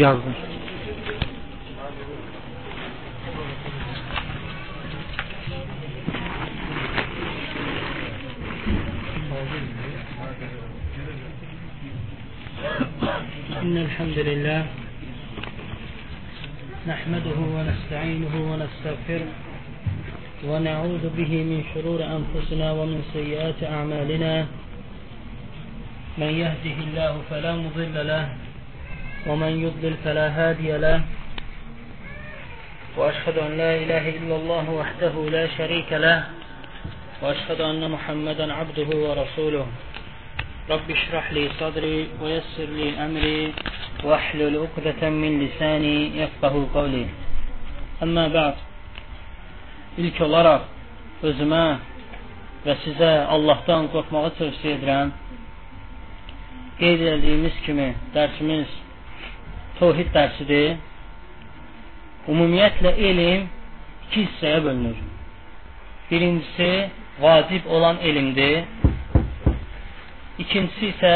yazdım. إن الحمد لله نحمده ونستعينه ونستغفره ونعوذ به من شرور أنفسنا ومن سيئات أعمالنا من يهده الله فلا مضل له ومن يضلل فلا هادي له وأشهد أن لا إله إلا الله وحده لا شريك له وأشهد أن محمدا عبده ورسوله رب اشرح لي صدري ويسر لي أمري واحلل عقدة من lisani yefqahu qavli. Əmmə bə'd. İlk olaraq özümə və sizə Allahdan qorxmağı tövsiyə edirəm. Qeyd edildiyimiz kimi dərsimiz Tohid dərsidir. Ümumiyyətlə elm iki hissəyə bölünür. Birincisi vacib olan elmdir. İkincisi isə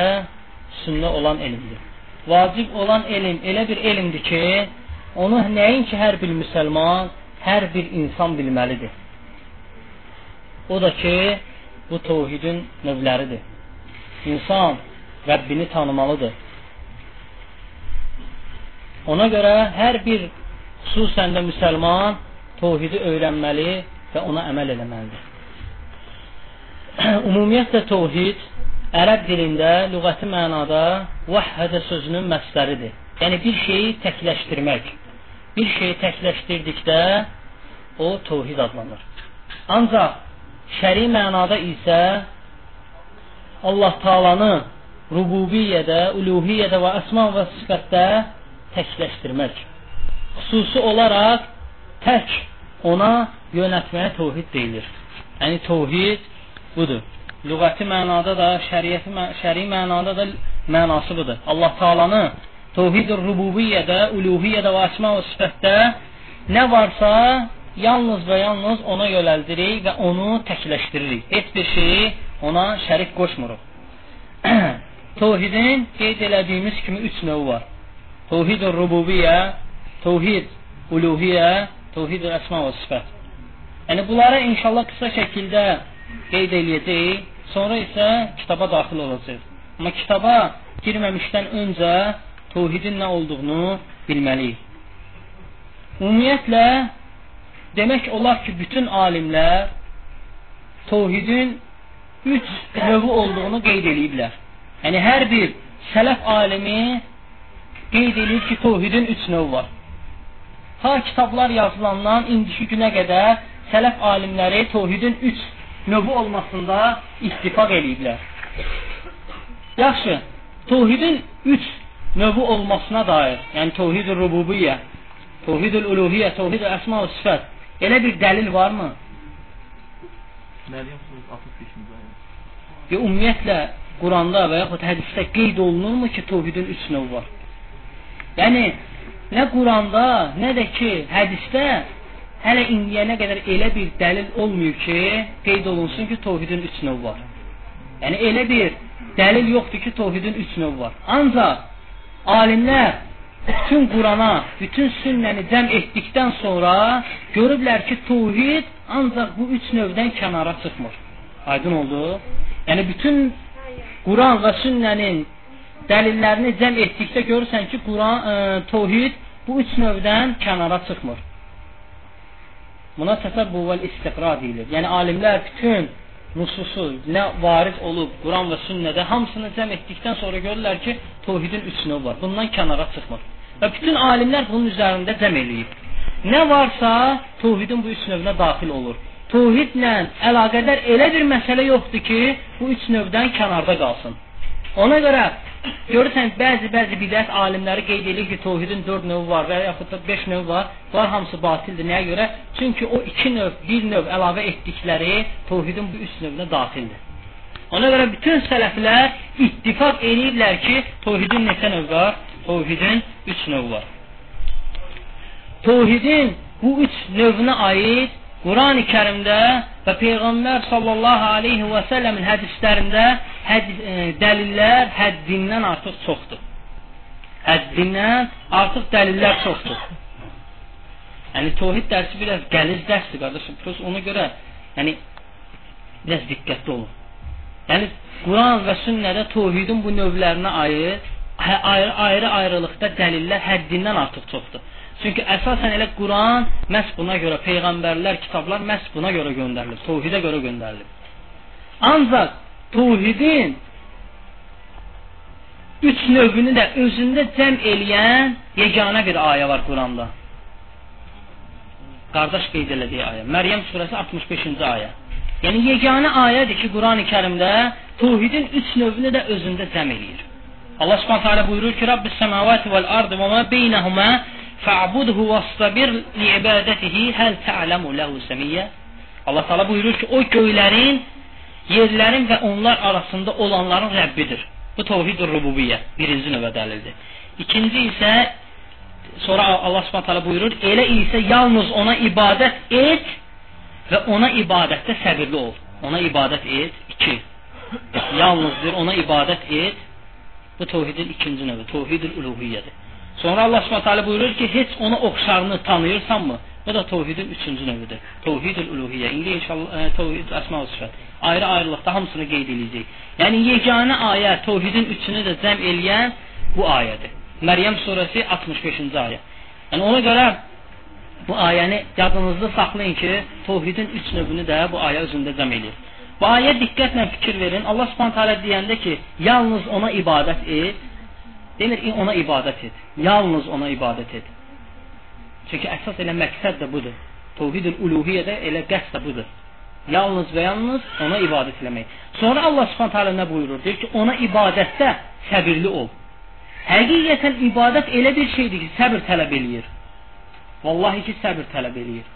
sünnə olan elmdir. Vacib olan elm elə bir elmdir ki, onu nəinki hər bir müsəlman, hər bir insan bilməlidir. O da ki, bu tövhidin növləridir. İnsan Rəbbini tanımalıdır. Ona görə hər bir xüsusən də müsəlman tövhidi öyrənməli və ona əməl etməlidir. Ümumiyyətlə tövhid ərəb dilində lüğəti mənada vəhhədə sözünün məsləridir. Yəni bir şeyi təkləşdirmək. Bir şeyi təkləşdirdikdə o tövhid adlanır. Ancaq şəri mənada isə Allah Taalanı rububiyyədə, uluhiyyədə və əsma və sifətdə təkləşdirmək. Xüsusi olaraq tək ona yönətməyə tövhid deyilir. Yəni tövhid budur. Lüğəti mənada da, şəriəti şəri mənada da mənası budur. Allah Taalanı tövhid-ül rububiyyədə, uluhiyyədə və əsma və sifətdə nə varsa yalnız və yalnız ona yönəldirik və onu təkləşdiririk. Heç bir şeyi ona şərik qoşmuruq. Tövhidin qeyd elədiyimiz kimi üç növü var. Tövhid-ül rububiyyə, tövhid uluhiyyə, tövhid əsma və sifət. Yəni bunlara inşallah qısa şəkildə qeyd eləyəcəyik. Sonra isə kitaba daxil olacağıq. Amma kitaba girməmişdən öncə tövhidin nə olduğunu bilməliyik. Ümumiyyətlə demək olar ki, bütün alimlər tövhidin üç növü olduğunu qeyd eləyiblər. Yəni hər bir sələf alimi qeyd eləyir ki, tövhidin üç növü var. Ha kitablar yazılandan indiki günə qədər sələf alimləri tövhidin üç növü olmasında ittifaq eləyiblər. Yaxşı, tövhidin üç növü olmasına dair, yəni tövhid-ül rububiyyə, tövhid-ül uluhiyyə, tövhid-ül əsma və sifət elə bir dəlil varmı? Məryəm surəsi 65-ci ayə. Ümumiyyətlə Quranda və yaxud hədisdə qeyd olunurmu ki, tövhidin üç növü var? Yəni nə Quranda, nə də ki, hədisdə hələ indiyənə qədər elə bir dəlil olmuyor ki, qeyd olunsun ki, tövhidin üç növü var. Yəni elə bir dəlil yoxdur ki, tövhidin üç növü var. Ancaq alimlər bütün Qurana, bütün sünnəni cəm etdikdən sonra görüblər ki, tövhid ancaq bu üç növdən kənara çıxmır. Aydın oldu? Yəni bütün Quran və sünnənin dəlillərini cəm etdikdə görürsən ki, Quran ə, e, tövhid bu üç növdən kənara çıxmır. Buna təsəbbü və istiqra deyilir. Yəni alimlər bütün nususu nə varid olub Quran və sünnədə hamısını cəm etdikdən sonra görürlər ki, tövhidin üç növü var. Bundan kənara çıxmır. Və bütün alimlər bunun üzərində cəm eləyib. Nə varsa tövhidin bu üç növünə daxil olur. Tövhidlə əlaqədar elə bir məsələ yoxdur ki, bu üç növdən kənarda qalsın. Ona görə görürsən bəzi-bəzi bidət alimləri qeyd edir ki, tövhidin 4 növü var və yaxud da 5 növü var. Bunlar hamısı batildir. Nəyə görə? Çünki o 2 növ, 1 növ əlavə etdikləri tövhidin bu 3 növünə daxildir. Ona görə bütün sələflər ittifaq eləyirlər ki, tövhidin neçə növ var? Tövhidin 3 növü var. Tövhidin bu 3 növünə aid Qurani Kərimdə və Peyğəmbər sallallahu aleyhi və səlləmin hədislərində hədis, e, dəlillər həddindən artıq çoxdur. həddindən artıq dəlillər çoxdur. Yəni təvhid dərsi biraz qəliz dərsdir qardaşım. Plus ona görə yəni biraz diqqətli olun. Yəni Quran və sünnədə təvhidin bu növlərinə aid hə, ayrı ayrı ayrılıqda dəlillər həddindən artıq çoxdur. Çünki əsasən elə Quran məhz buna görə peyğəmbərlər, kitablar məhz buna görə göndərilib, təvhidə görə göndərilib. Ancaq təvhidin üç növünü də özündə cəm eləyən yeganə bir ayə var Quranda. Qardaş qeyd elədiyi ayə. Məryəm surəsi 65-ci ayə. Yəni yeganə ayədir ki, Qurani Kərimdə təvhidin üç növünü də özündə cəm eləyir. Allah Subhanahu taala buyurur ki: "Rabbis semavati vel ardı ve ma beynehuma fa'budhu vastabir li ibadetihi hal ta'lemu lehu semiyya." Allah Taala buyurur ki, o göylərin, yerlərin və onlar arasında olanların Rəbbidir. Bu təvhid-ül rububiyyə birinci növə dəlildir. İkinci isə sonra Allah Subhanahu taala buyurur, elə isə yalnız ona ibadət et və ona ibadətdə səbirli ol. Ona ibadət et. 2. Yalnızdır ona ibadət et. Bu təvhidin ikinci növü, təvhid-ül uluhiyyədir. Sonra Allah Subhanahu taala buyurur ki, heç ona oxşarını tanıyırsanmı? Bu da təvhidin üçüncü növüdür. Təvhid-ül uluhiyyə. İndi inşallah e, təvhid əsma və sifət. Ayrı-ayrılıqda hamısını qeyd edəcəyik. Yəni yeganə ayə təvhidin üçünü də cəm eləyən bu ayədir. Məryəm surəsi 65-ci ayə. Yəni ona görə bu ayəni yadınızda saxlayın ki, təvhidin üç növünü də bu ayə özündə cəm eləyir. Bu ayə diqqətlə fikir verin. Allah Subhanahu taala deyəndə ki, yalnız ona ibadət et, demir ona ibadət et. Yalnız ona ibadət et. Çünki əsas elə məqsəd də budur. Təvhidül uluhiyyədə elə qəsd də budur. Yalnız və yalnız ona ibadət eləmək. Sonra Allah Subhanahu taala nə buyurur? Deyir ki, ona ibadətdə səbirli ol. Həqiqətən ibadət elə bir şeydir ki, səbir tələb eləyir. Vallahi ki, səbir tələb eləyir.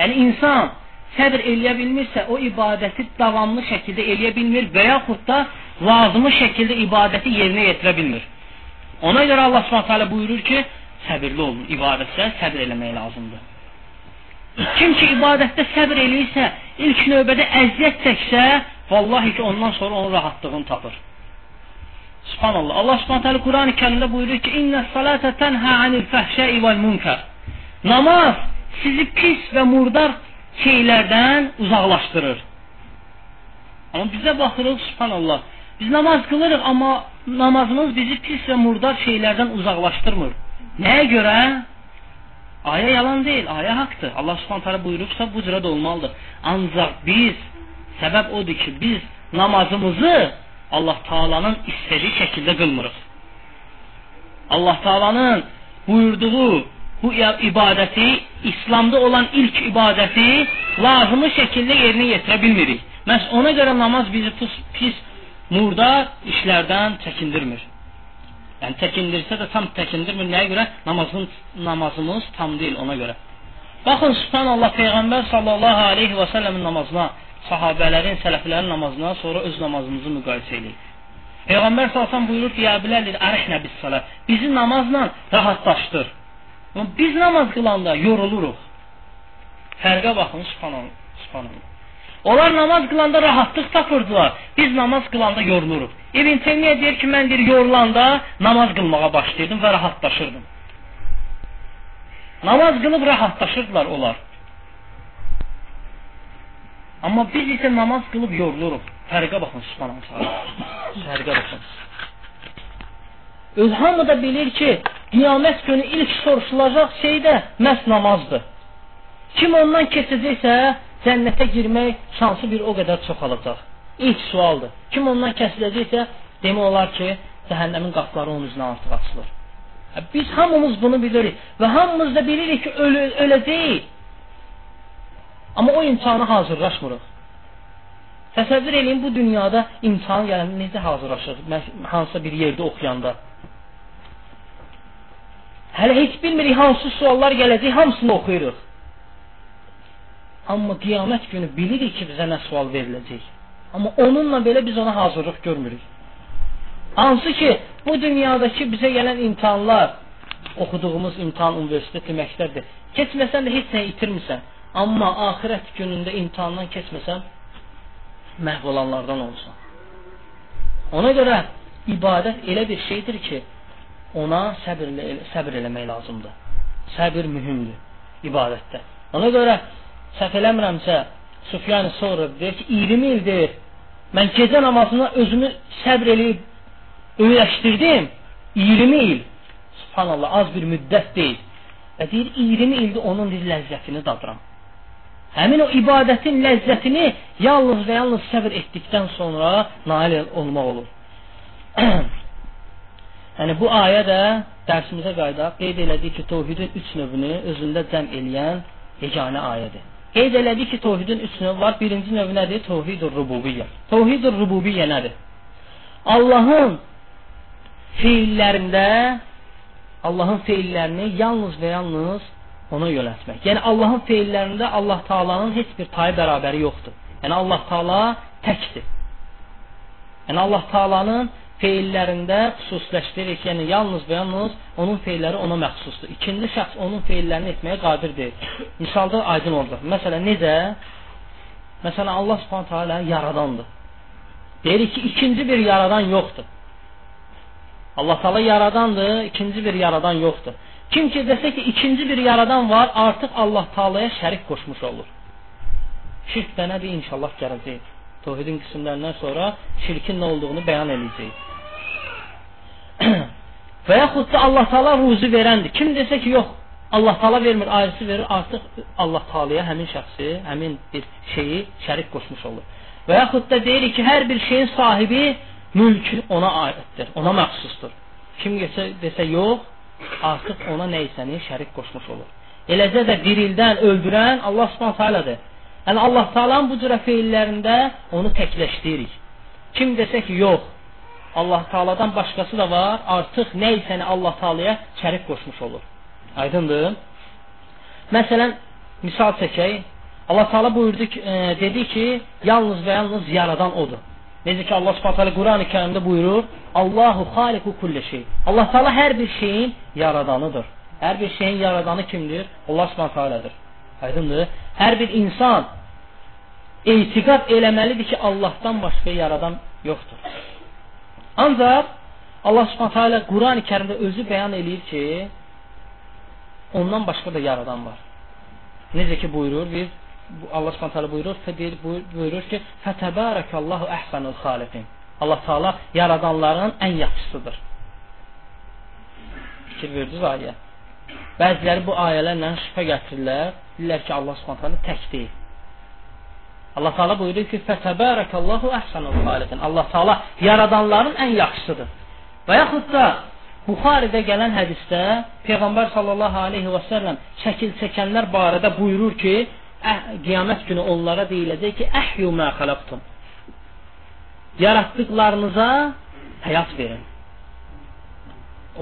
Yəni insan səbr eləyə bilmirsə, o ibadəti davamlı şəkildə eləyə bilmir və yaxud da lazımı şəkildə ibadəti yerinə yetirə bilmir. Ona görə Allah Subhanahu buyurur ki, səbirli olun, ibadətdə səbr eləmək lazımdır. Kim ki ibadətdə səbr eləyirsə, ilk növbədə əziyyət çəksə, vallahi ki ondan sonra onun rahatlığını tapır. Subhanallah. Allah Subhanahu Qurani-Kərimdə buyurur ki: "İnne salate tenha anil fahşai vel munkar." Namaz sizi pis və murdar şeylərdən uzaqlaşdırır. Amma bizə baxırıq, subhanallah. Biz namaz qılırıq, amma namazımız bizi pis və murdar şeylərdən uzaqlaşdırmır. Nəyə görə? Ayə yalan deyil, ayə haqdır. Allah Subhanahu taala buyurubsa bu cürə də olmalıdır. Ancaq biz səbəb odur ki, biz namazımızı Allah Taala'nın istədiyi şəkildə qılmırıq. Allah Taala'nın buyurduğu bu ibadəti, İslamda olan ilk ibadəti lazımı şəkildə yerinə yetirə bilmirik. Məhz ona görə namaz bizi pis, pis murdar işlərdən çəkindirmir. Yəni çəkindirsə də tam çəkindirmir. Nəyə görə? Namazın namazımız tam deyil ona görə. Baxın subhanallah Peyğəmbər sallallahu alayhi və səlləmin namazına, sahabələrin, sələflərin namazına sonra öz namazımızı müqayisə edirik. Peyğəmbər sallallahu buyurur ki, ya biləlir, ərihlə bis salat. Bizi namazla rahatlaşdır. Amma biz namaz qılanda yoruluruq. Fərqə baxın, subhanallah. subhanallah. Onlar namaz qılanda rahatlıq tapırdılar. Biz namaz qılanda yoruluruq. İbn Teymiyyə deyir ki, mən deyir yorulanda namaz qılmağa başlayırdım və rahatlaşırdım. Namaz qılıb rahatlaşırdılar onlar. Amma biz isə namaz qılıb yoruluruq. Fərqə baxın, subhanallah. Fərqə baxın. Öz hamı da bilir ki, qiyamət günü ilk soruşulacaq şey də məhz namazdır. Kim ondan keçəcəksə, cənnətə girmək şansı bir o qədər çoxalacaq. İlk sualdır. Kim ondan kəsiləcəksə, demək olar ki, cəhənnəmin qapıları onun üzünə artıq açılır. Biz hamımız bunu bilirik və hamımız da bilirik ki, öl öləcəyik. Amma o imtihana hazırlaşmırıq. Təsəvvür eləyin bu dünyada imtahan gələn necə hazırlaşır? Hansısa bir yerdə oxuyanda. Hələ heç bilmirik hansı suallar gələcək, hamısını oxuyuruq. Amma qiyamət günü bilirik ki, bizə nə sual veriləcək. Amma onunla belə biz ona hazırlıq görmürük. Hansı ki, bu dünyadakı bizə gələn imtahanlar, oxuduğumuz imtahan universiteti, məktəbdir. Keçməsən də heç nə itirmirsən. Amma axirət günündə imtahandan keçməsən, məhv olanlardan olsan. Ona görə ibadət elə bir şeydir ki, ona səbr, səbr eləmək lazımdır. Səbir mühümdür ibadətdə. Ona görə səhv eləmirəmsə, Sufyan sonra deyir ki, 20 ildir mən gecə namazına özümü səbr eləyib öyrəşdirdim. 20 il. Subhanallah, az bir müddət deyil. Və deyir, 20 ildir onun bir ləzzətini dadıram. Həmin o ibadətin ləzzətini yalnız və yalnız səbr etdikdən sonra nail olmaq olur. yəni bu ayə də dərsimizə qaydaq qeyd elədik ki, təvhidin üç növünü özündə cəm eləyən yeganə ayədir. Qeyd elədik ki, təvhidin üç növü var. Birinci növü nədir? Təvhidur rububiyyə. Təvhidur rububiyyə nədir? Allahın fiillərində Allahın feillərini yalnız və yalnız ona yönəltmək. Yəni Allahın feillərində Allah Taala'nın heç bir tayı bərabəri yoxdur. Yəni Allah Taala təkdir. Yəni Allah Taala'nın feillərində xüsusiləşdirir ki, yəni yalnız və yalnız onun feilləri ona məxsusdur. İkinci şəxs onun feillərini etməyə qadir deyil. Misalda aydın olur. Məsələn, necə? Məsələn, Allah Subhanahu taala yaradandır. Deyir ki, ikinci bir yaradan yoxdur. Allah Taala yaradandır, ikinci bir yaradan yoxdur. Kim ki desə ki, ikinci bir yaradan var, artıq Allah Taalaya şərik qoşmuş olur. Şirk də nədir? İnşallah gələcək. Təvhidin qismlərindən sonra şirkin nə olduğunu bəyan edəcək. Və yaxud da Allah Taala ruzi verəndir. Kim desə ki, yox, Allah Taala vermir, ayrısı verir, artıq Allah Taalaya həmin şəxsi, həmin bir şeyi şərik qoşmuş olur. Və yaxud da deyirik ki, hər bir şeyin sahibi mülk ona aiddir, ona məxsusdur. Kim desə, desə yox, artıq ona nəysəni şərik qoşmuş olur. Eləcə də dirildən öldürən Allah Subhanahu taalədir. Yəni Allah Taala'nın bu cür feillərində onu təkləşdiririk. Kim desə ki, yox, Allah Taala'dan başqası da var, artıq nəysəni Allah Taala'ya şərik qoşmuş olur. Aydındır? Məsələn, misal çəkək. Allah Taala buyurdu ki, e, dedi ki, yalnız və yalnız yaradan odur. Necə ki Allah Subhanahu Qurani Kərimdə buyurur: "Allahu xaliqu kulli şey." Allah Taala hər bir şeyin yaradanıdır. Hər bir şeyin yaradanı kimdir? Allah Subhanahu taalədir. Aydındır? Hər bir insan etiqad eləməlidir ki, Allahdan başqa yaradan yoxdur. Ancaq Allah Subhanahu taala Qurani Kərimdə özü bəyan eləyir ki, ondan başqa da yaradan var. Necə ki buyurur, biz Allah Subhanahu buyurur, deyir, buyurur ki: "Fətəbarakallahu əhsanul xaliqin." Allah Taala yaradanların ən yaxşısıdır. Fikir verdiniz ayə. Bəziləri bu ayələrlə şübhə gətirirlər. Deyirlər ki, Allah Subhanahu tək deyil. Allah Taala buyurur ki: "Fətəbarakallahu əhsanul xaliqin." Allah Taala yaradanların ən yaxşısıdır. Və yaxud da Buxaridə gələn hədisdə Peyğəmbər sallallahu alayhi və səlləm şəkil çəkənlər barədə buyurur ki, qiyamət günü onlara deyiləcək ki, əhyu mə xalaqtum. Yaratdıqlarınıza həyat verin.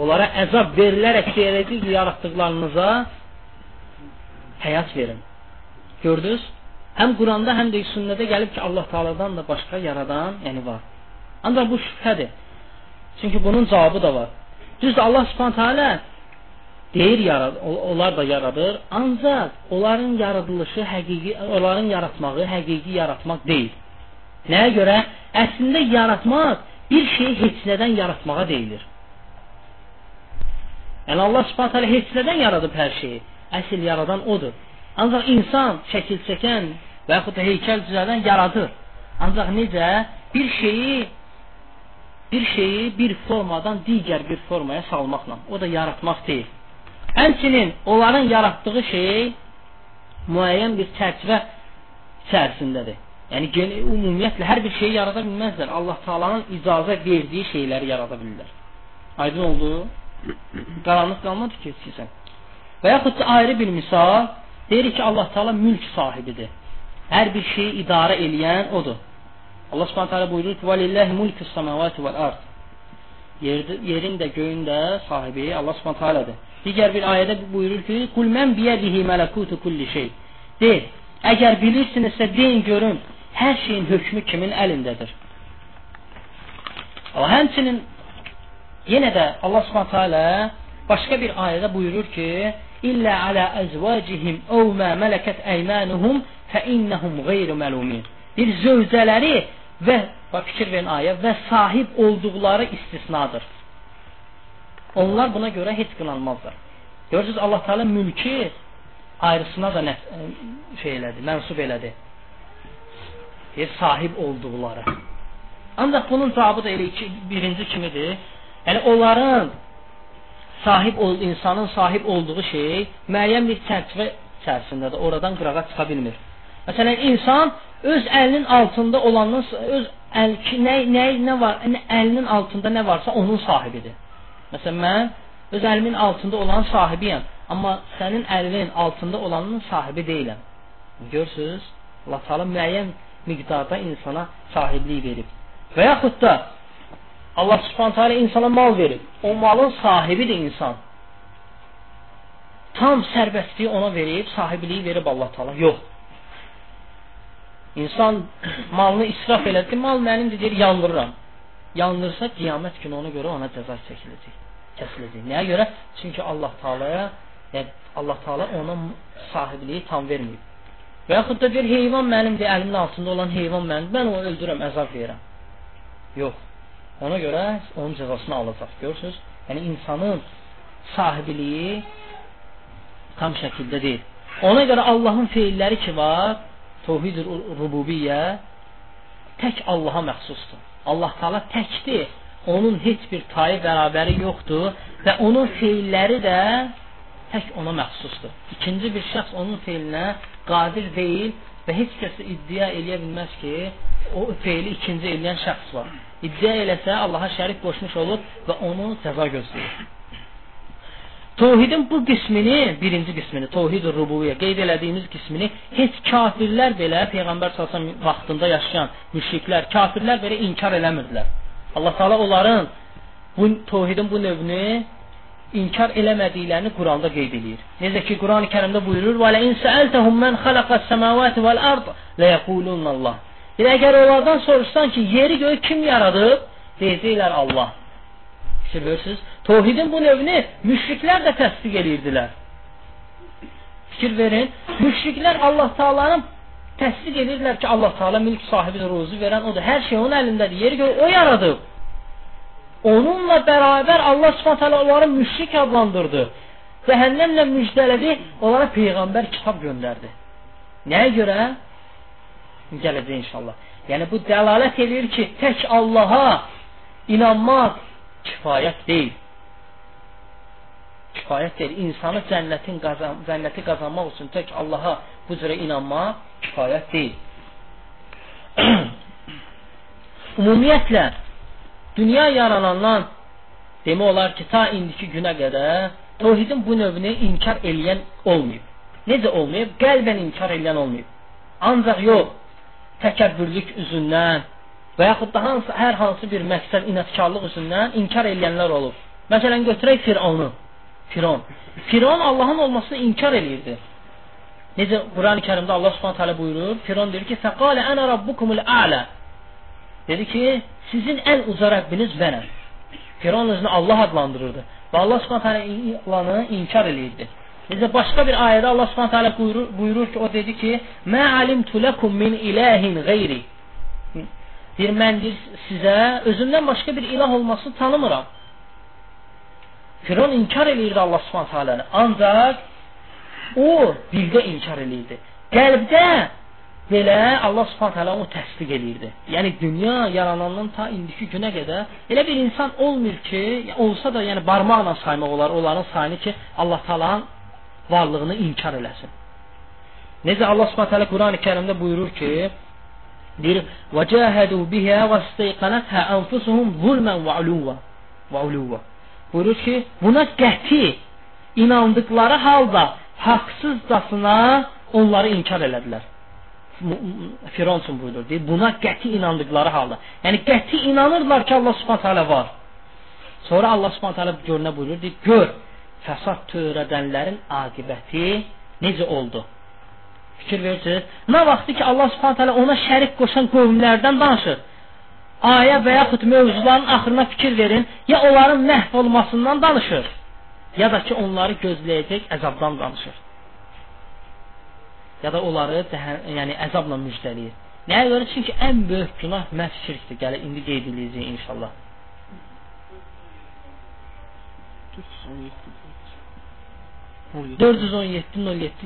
Onlara əzab verilərək deyiləcək ki, yaratdıqlarınıza həyat verin. Gördünüz? Həm Quranda, həm də sünnədə gəlib ki, Allah Taala'dan da başqa yaradan, yəni var. Ancaq bu şübhədir. Çünki bunun cavabı da var. Düzdür, Allah Subhanahu taala deyir yarad onlar da yaradır, ancaq onların yaradılışı həqiqi onların yaratmağı həqiqi yaratmaq deyil. Nəyə görə? Əslində yaratmaq bir şeyi heç nədən yaratmağa deyilir. Yəni Allah Subhanahu taala heç nədən yaradıb hər şeyi. Əsl yaradan odur. Ancaq insan şəkil çəkən və yaxud da heykəl düzəldən yaradır. Ancaq necə bir şeyi bir şeyi bir formadan digər bir formaya salmaqla, o da yaratmaq deyil. Həmçinin onların yaratdığı şey müəyyən bir çərçivə içərisindədir. Yəni ümumiyyətlə hər bir şeyi yarada bilməzlər. Allah Taala'nın icazə verdiyi şeyləri yarada bilirlər. Aydın oldu? Qaranlıq qalmadı ki, sizə. Və yaxud da ayrı bir misal, deyir ki, Allah Taala mülk sahibidir. Hər bir şeyi idarə eləyən odur. Allah Subhanahu taala buyurur ki: "Velillahi mulkus semawati vel ard." Yerin də göyün də sahibi Allah Subhanahu taaladır. Digər bir ayədə buyurur ki: "Kul men biyedihi mələkutu kulli şey." De, əgər bilirsinizsə deyin görün, hər şeyin hökmü kimin əlindədir? O həmçinin yenə də Allah Subhanahu taala başqa bir ayədə buyurur ki: "İllə alə əzvacihim əv mə mələkat eymanuhum fə innahum qeyru məlumin." Bir zövcələri və bax fikir verin ayə və sahib olduqları istisnadır. Onlar buna görə heç qınanmazlar. Görürsüz Allah Teala mülki ayrısına da nə şey elədi, mənsub elədi. Deyir, sahib olduqları. Ancaq bunun cavabı da elə iki, birinci kimidir. Yəni onların sahib ol insanın sahib olduğu şey müəyyən bir çərçivə içərisindədir. Oradan qırağa çıxa bilmir. Məsələn, insan öz əlinin altında olanın öz əl nə nə nə var, nə, əlinin altında nə varsa onun sahibidir. Məsələn, mən öz əlimin altında olan sahibiyəm, amma sənin əlinin altında olanın sahibi deyiləm. Görürsüz? Allah Taala müəyyən miqdarda insana sahiblik verib. Və yaxud da Allah Subhanahu taala insana mal verib. O malın sahibidir insan. Tam sərbəstliyi ona verib, sahibliyi verib Allah Taala. Yox. İnsan malını israf elədi, mal mənimdir deyir, yandırıram. Yandırsa qiyamət günü ona görə ona cəza çəkiləcək. Kəsiləcək. Nəyə görə? Çünki Allah Taalaya, yəni Allah Taala ona sahibliyi tam verməyib. Və yaxud da deyir, heyvan mənimdir, əlimin altında olan heyvan mənimdir, mən onu öldürürəm, əzab verirəm. Yox. Ona görə onun cəzasını alacaq. Görürsüz? Yəni insanın sahibliyi tam şəkildə deyil. Ona görə Allahın feilləri ki var, Tövhid rububiyyə tək Allaha məxsusdur. Allah Taala təkdir. Onun heç bir tayı bərabəri yoxdur və onun feilləri də tək ona məxsusdur. İkinci bir şəxs onun feilinə qadir deyil və heç kəs iddia eləyə bilməz ki, o feili ikinci eləyən şəxs var. İddia eləsə Allaha şərik qoşmuş olur və onu cəza gözləyir. Tövhidin bu qismini, birinci qismini, tövhid rububiyyə qeyd elədiyimiz qismini heç kafirlər belə peyğəmbər sallallahu vaxtında yaşayan müşriklər, kafirlər belə inkar eləmirdilər. Allah Taala onların bu tövhidin bu növünü inkar eləmədiklərini Quranda qeyd edir. Necə ki Quran-ı Kərimdə buyurur: "Və la in sa'altahum man xalaqas semawati vel ard la yaqulun Allah." Yəni əgər onlardan soruşsan ki, yeri göyü kim yaradıb? Deyəcəklər Allah. Fikir verirsiniz? Tövhidin bu növünü müşriklər də təsdiq edirdilər. Fikir verin. Müşriklər Allah Taala'nın təsdiq edirlər ki, Allah Taala mülk sahibidir, ruzu verən odur. Hər şey onun əlindədir. Yeri göy o yaradıb. Onunla bərabər Allah Subhanahu taala onları müşrik adlandırdı. Cəhənnəmlə müjdələdi, onlara peyğəmbər kitab göndərdi. Nəyə görə? Gələcək inşallah. Yəni bu dəlalət eləyir ki, tək Allaha inanmaq kifayət deyil. Kifayət deyil. İnsanı cənnətin qazan, cənnəti qazanmaq üçün tək Allaha bu cürə inanmaq kifayət deyil. Ümumiyyətlə dünya yaranandan demək olar ki, ta indiki günə qədər tövhidin bu növünü inkar eləyən olmayıb. Necə olmayıb? Qəlbən inkar eləyən olmayıb. Ancaq yox, təkəbbürlük üzündən və yaxud da hansı, hər hansı bir məqsəd inatkarlıq üzündən inkar edənlər olub. Məsələn, götürək Firavunu. Firon. Firon Allahın olmasını inkar eləyirdi. Necə Quran-ı Kərimdə Allah Subhanahu taala buyurur, Firon deyir ki: "Fəqala ana rabbukumul a'la." Dedi ki, sizin ən uca Rəbbiniz mənəm. Firon özünü Allah adlandırırdı və Allah Subhanahu taala planı inkar eləyirdi. Necə başqa bir ayədə Allah Subhanahu taala buyurur, buyurur ki, o dedi ki: "Mə alimtu lekum min ilahin qeyri." Deyir, mən deyir, sizə özümdən başqa bir ilah olmasını tanımıram. Firon inkar eləyirdi Allah subhanət aləni. Ancaq o dildə inkar eləyirdi. Qəlbdə belə Allah subhanət alə onu təsdiq eləyirdi. Yəni, dünya yaranandan ta indiki günə qədər elə bir insan olmur ki, olsa da yəni barmaqla saymaq olar onların sayını ki, Allah talanın varlığını inkar eləsin. Necə Allah subhanət alə Quran-ı kərimdə buyurur ki, deyir vəcəhədu bihə və isteyqanəthə ənfusuhum zulmən və uluva və uluva buyurur ki buna qəti inandıkları halda haqsızcasına onları inkar elədilər. Firon üçün buyurur deyir buna qəti inandıkları halda. Yəni qəti inanırlar ki Allah subhanət hələ var. Sonra Allah subhanət hələ görünə buyurur deyir gör fəsad törədənlərin aqibəti necə oldu fikir verirsiniz. Nə vaxtı ki Allah Subhanahu taala ona şərik qoşan qövmlərdən danışır. Ayə və yaxud mövzuların axırına fikir verin, ya onların məhv olmasından danışır, ya da ki onları gözləyəcək əzabdan danışır. Ya da onları yəni əzabla müjdələyir. Nəyə görə? Çünki ən böyük günah məhv şirkdir. Gəlir indi qeyd edəcəyik inşallah. 417 07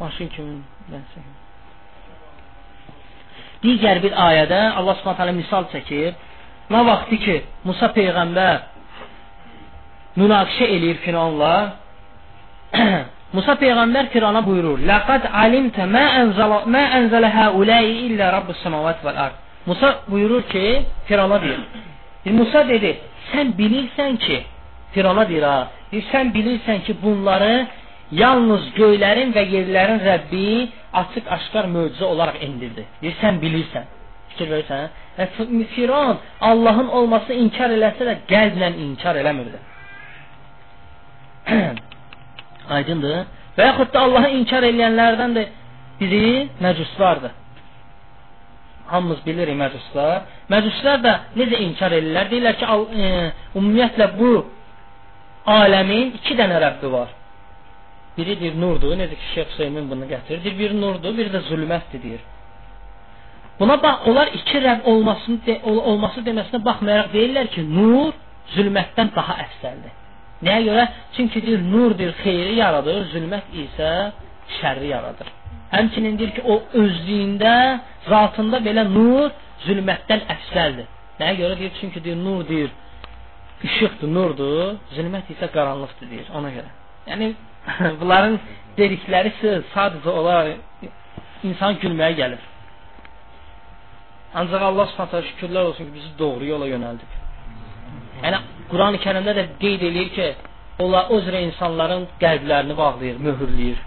maşın kimi nəsə. Digər bir ayədə Allah Subhanahu taala misal çəkir. Nə vaxtı ki Musa peyğəmbər münaqişə eləyir Firavunla Musa peyğəmbər Firana buyurur: "Laqad alimta ma anzala ma anzala haula'i illa rabbus semawati vel ard." Musa buyurur ki, Firana deyir. Musa dedi: "Sən bilirsən ki, Firana deyir ha, deyir, sən bilirsən ki, bunları yalnız göylərin və yerlərin Rəbbi açıq-aşkar möcüzə olaraq indirdi. Deyir, sən bilirsən. Fikir verirsən? Və Firon Allahın olmasını inkar eləsə də qəlblə inkar eləmirdi. Aydındır? Və yaxud da Allahı inkar edənlərdən də biri məcuslardır. Hamımız bilirik məcuslar. Məcuslar da necə inkar edirlər? Deyirlər ki, e, ümumiyyətlə bu aləmin iki dənə Rəbbi var. Biridir nurdur, necə ki Şeyx Hüseymin bunu gətirir. Deyir, biri nurdur, biri də zülmətdir deyir. Buna bax, onlar iki Rəbb olmasını de, ol, olması deməsinə baxmayaraq deyirlər ki, nur zülmətdən daha əfsəldir. Nəyə görə? Çünki deyir, nurdur, xeyri yaradır, zülmət isə şərri yaradır. Həmçinin deyir ki, o özlüyündə, zatında belə nur zülmətdən əfsəldir. Nəyə görə? Deyir, çünki deyir, nur deyir, işıqdır, nurdur, zülmət isə qaranlıqdır deyir, ona görə. Yəni, bunların dedikləri sadəcə olaraq insan gülməyə gəlir. Ancaq Allah subhanətə şükürlər olsun ki, bizi doğru yola yönəldib. Yəni Quran-ı Kərimdə də qeyd eləyir ki, onlar o cürə insanların qəlblərini bağlayır, möhürləyir.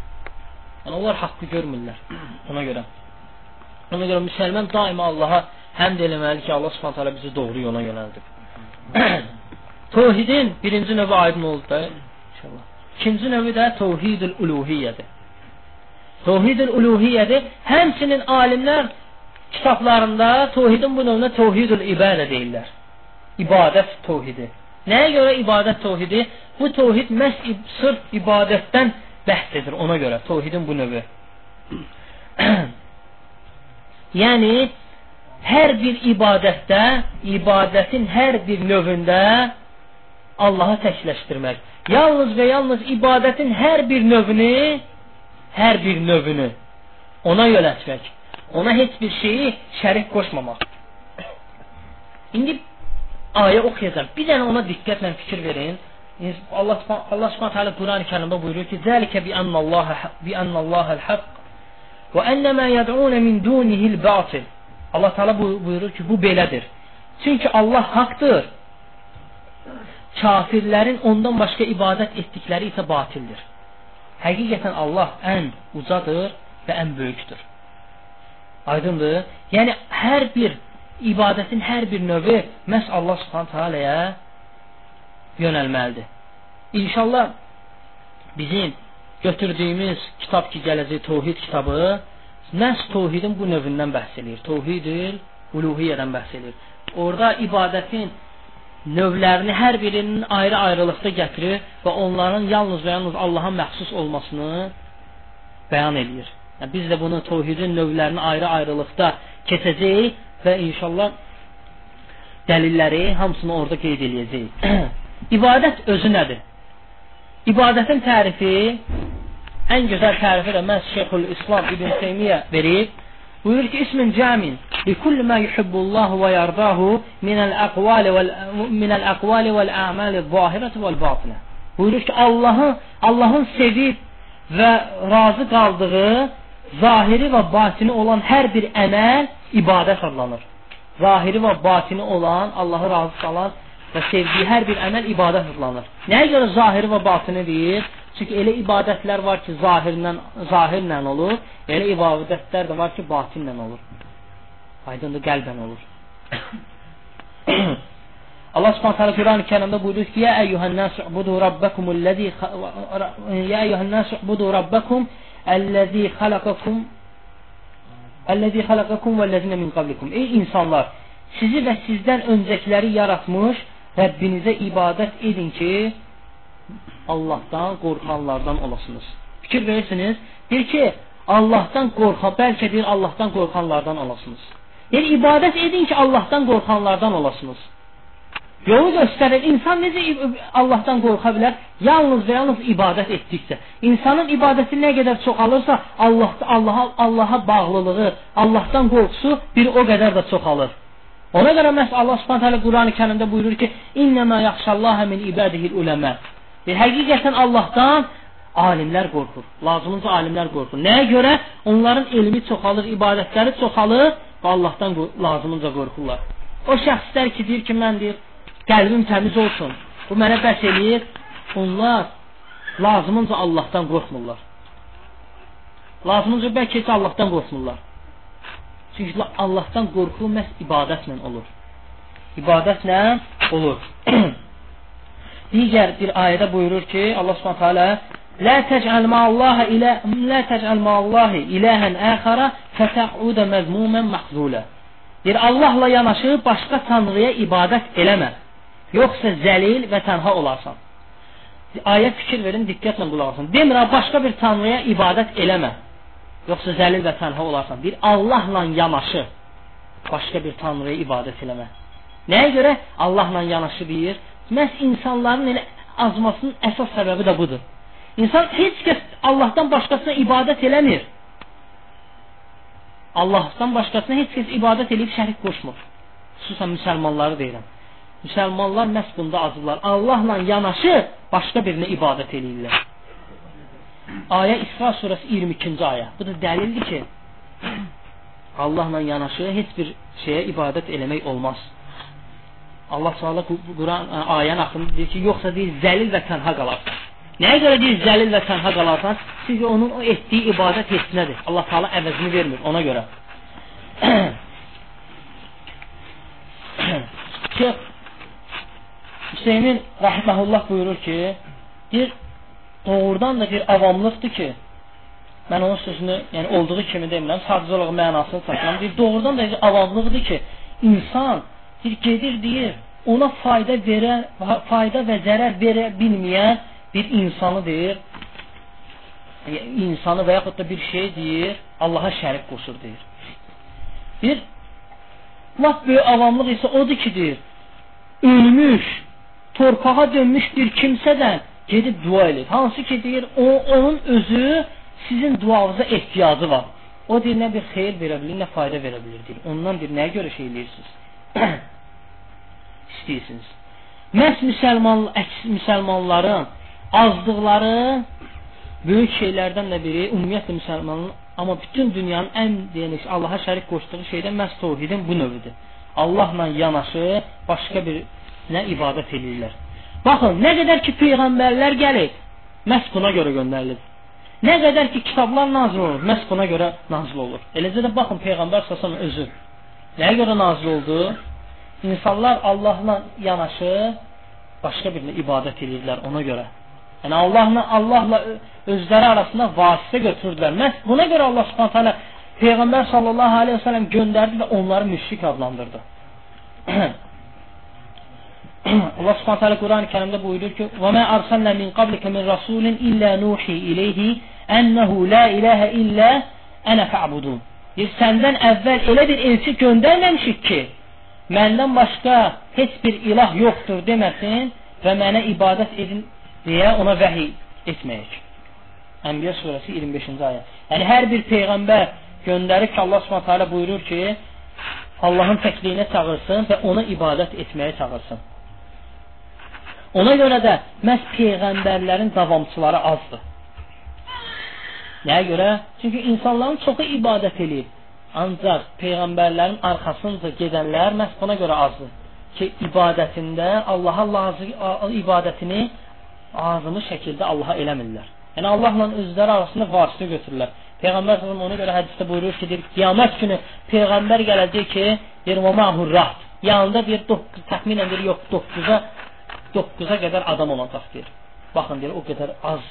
Yəni onlar haqqı görmürlər ona görə. Ona görə müsəlman daima Allaha həmd eləməli ki, Allah Subhanahu bizi doğru yola yönəldib. Tövhidin birinci növü aydın oldu da inşallah. İkinci növü də tövhidül uluhiyyədir. Tövhidül uluhiyyədir. Həmçinin alimlər kitablarında tövhidin bu növünə tövhidül ibadə deyirlər ibadət tövhidi. Nəyə görə ibadət tövhidi? Bu tövhid məhz sırf ibadətdən bəhs ona görə tövhidin bu növü. yəni hər bir ibadətdə, ibadətin hər bir növündə Allahı təkləşdirmək. Yalnız və yalnız ibadətin hər bir növünü, hər bir növünü ona yönəltmək. Ona heç bir şeyi şərik qoşmamaq. İndi ayə oxuyacam. Bir dənə ona diqqətlə fikir verin. Allah Allah Subhanahu taala Quran-ı Kərimdə buyurur ki: "Zəlikə bi annallaha bi annallaha'l haqq və annama yad'un min dunihi'l batil." Allah Taala buyurur ki, bu belədir. Çünki Allah haqdır. Kafirlərin ondan başqa ibadət etdikləri isə batildir. Həqiqətən Allah ən ucadır və ən böyükdür. Aydındır? Yəni hər bir ibadətin hər bir növü məhz Allah Subhanahu taalaya yönəlməlidir. İnşallah bizim götürdüyümüz kitab ki gələcək Təvhid kitabı məhz təvhidin bu növündən bəhs eləyir. Təvhidül uluhiyyədən bəhs eləyir. Orada ibadətin növlərini hər birinin ayrı-ayrılıqda gətirir və onların yalnız və yalnız Allaha məxsus olmasını bəyan eləyir. Yəni, biz də bunu təvhidin növlərini ayrı-ayrılıqda keçəcəyik və inşallah dəlilləri hamısını orada qeyd eləyəcəyik. İbadət özü nədir? İbadətin tərifi ən gözəl tərifi də məhz Şeyxül İslam İbn Teymiyyə verib. Buyurur ki, ismin camin li kulli ma yuhibbullahu və yardahu minəl əqvali vəl minəl əqvali vəl a'mali zahirəti vəl batinə. Buyurur ki, Allahı Allahın sevib və razı qaldığı zahiri və batini olan hər bir əməl ibadət adlanır. Zahiri və batini olan, Allahı razı salan və sevdiyi hər bir əməl ibadət adlanır. Nəyə görə zahiri və batini deyir? Çünki elə ibadətlər var ki, zahirlə, zahirlə olur, elə ibadətlər də var ki, batinlə olur. Aydındır, qəlbən olur. Allah Subhanahu taala Quran-ı Kərimdə buyurur ki: "Ya eyyuhan-nas ubudu rabbakumul-lezî ya eyyuhan-nas ubudu rabbakum Əl-ləzi xalaqakum Əl-ləzi xalaqakum vəl-ləzinə min qablikum Ey insanlar, sizi və sizdən öncəkiləri yaratmış Rəbbinizə ibadət edin ki, Allahdan qorxanlardan olasınız. Fikir verirsiniz, deyir ki, Allahdan qorxa, bəlkə deyir Allahdan qorxanlardan olasınız. Yəni ibadət edin ki, Allahdan qorxanlardan olasınız. Yolu göstərir. İnsan necə Allahdan qorxa bilər? Yalnız və yalnız ibadət etdikcə. İnsanın ibadəti nə qədər çoxalırsa, Allah Allaha Allaha bağlılığı, Allahdan qorxusu bir o qədər də çoxalır. Ona görə məhz Allah Subhanahu taala Qurani-Kərimdə buyurur ki: "İnnema yaxşallaha min ibadihi'l ulema." Bir həqiqətən Allahdan alimlər qorxur. Lazımınca alimlər qorxur. Nəyə görə? Onların elmi çoxalır, ibadətləri çoxalır və Allahdan lazımınca qorxurlar. O şəxslər ki, deyir ki, mən deyir, qəlbim təmiz olsun. Bu mənə bəs eləyir. Onlar lazımınca Allahdan qorxmurlar. Lazımınca bəlkə heç Allahdan qorxmurlar. Çünki Allahdan qorxu məhz ibadətlə olur. İbadətlə olur. Digər bir ayədə buyurur ki, Allah Subhanahu taala La tec'al ma'allahi ila la tec'al ma'allahi ilahen axara feta'uda mazmuman mahzula. Deyir Allahla yanaşı başqa tanrıya ibadət eləmə. Yoxsa zəlil və tənha olarsan. Ayə fikir verin, diqqətlə qulaq asın. Demirəm başqa bir tanrıya ibadət eləmə. Yoxsa zəlil və tənha olarsan. Bir Allahla yanaşı başqa bir tanrıya ibadət eləmə. Nəyə görə Allahla yanaşı deyir? Məhz insanların elə azmasının əsas səbəbi də budur. İnsan heç kəs Allahdan başqasına ibadət eləmir. Allahdan başqasına heç kəs ibadət edib şərik qoşmur. Xüsusən müsəlmanları deyirəm. Müsəlmanlar məhz bunda azırlar. Allahla yanaşı başqa birinə ibadət edirlər. Ayə İsra surəsi 22-ci ayə. Bu da dəlildir ki, Allahla yanaşı heç bir şeyə ibadət eləmək olmaz. Allah Teala Quran ayənin axırında deyir ki, yoxsa deyir zəlil və tənha qalarsan. Nəyə görə deyir zəlil və tənha qalarsan? Çünki onun o etdiyi ibadət heçnədir. Allah Teala əvəzini vermir ona görə. Şeyx Hüseynin rahməhullah buyurur ki, deyir doğrudan da bir avamlıqdır ki, mən onun sözünü, yəni olduğu kimi demirəm, sadəcə olaraq mənasını çatdıram. Deyir, doğrudan da bir avamlıqdır ki, insan bir gedir deyir, ona fayda verə, fayda və zərər verə bilməyən bir insanı deyir, insanı və yaxud da bir şey deyir, Allaha şərik qoşur deyir. Bir lap böyük avamlıq isə odur ki, deyir, ölmüş, torpağa dönmüş bir kimsədən gedib dua edir. Hansı ki deyir, o onun özü sizin duanıza ehtiyacı var. O deyir, nə bir xeyir verə bilir, nə fayda verə bilir deyir. Ondan bir nəyə görə şey eləyirsiniz? İstəyirsiniz. Məhz müsəlman, əks müsəlmanların azdıqları böyük şeylərdən də biri ümumiyyətlə müsəlmanın amma bütün dünyanın ən deyəniş Allaha şərik qoşduğu şeydən məhz təvhidin bu növüdür. Allahla yanaşı başqa bir nə ibadət edirlər. Baxın, nə qədər ki peyğəmbərlər gəlib, məhz buna görə göndərilib. Nə qədər ki kitablar nazil olur, məhz buna görə nazil olur. Eləcə də baxın peyğəmbər səsən özü nəyə görə nazil oldu? İnsanlar Allahla yanaşı başqa birinə ibadət edirlər ona görə. Yəni Allahla Allahla özləri arasında vasitə götürdülər. Məhz buna görə Allah Subhanahu taala Peyğəmbər sallallahu əleyhi və səlləm göndərdi və onları müşrik adlandırdı. Allah Subhanahu taala Quran-Kərimdə buyurur ki: "Və mə arsalna min qablika min rasulin illə nuhi ileyhi ennehu la ilahe illə ana fa'budun." Biz səndən əvvəl elə bir elçi göndərməmişik ki, məndən başqa heç bir ilah yoxdur deməsin və mənə ibadət edin deyə ona vəhiy etməyək. Ənbiya surəsi 25-ci ayə. Yəni hər bir peyğəmbər göndərir ki, Allah Subhanahu taala buyurur ki, Allahın təkliyinə çağırsın və ona ibadət etməyə çağırsın. Ona görə də məhz peyğəmbərlərin davamçıları azdır. Nəyə görə? Çünki insanların çoxu ibadət eləyir. Ancaq peyğəmbərlərin arxasınca gedənlər məhz buna görə azdır ki, ibadətində Allaha lazım ibadətini azımı şəkildə Allaha eləmirlər. Yəni Allahla özləri arasında vasitə götürürlər. Peyğəmbər sallallahu ona görə hədisdə buyurur ki, deyir, qiyamət günü peyğəmbər gələcək ki, deyir, "Və ma'hurrat." Yanında deyir, 9 təxminən deyir, yox 9-a 9-a qədər adam olacaq deyir. Baxın deyir, o qədər az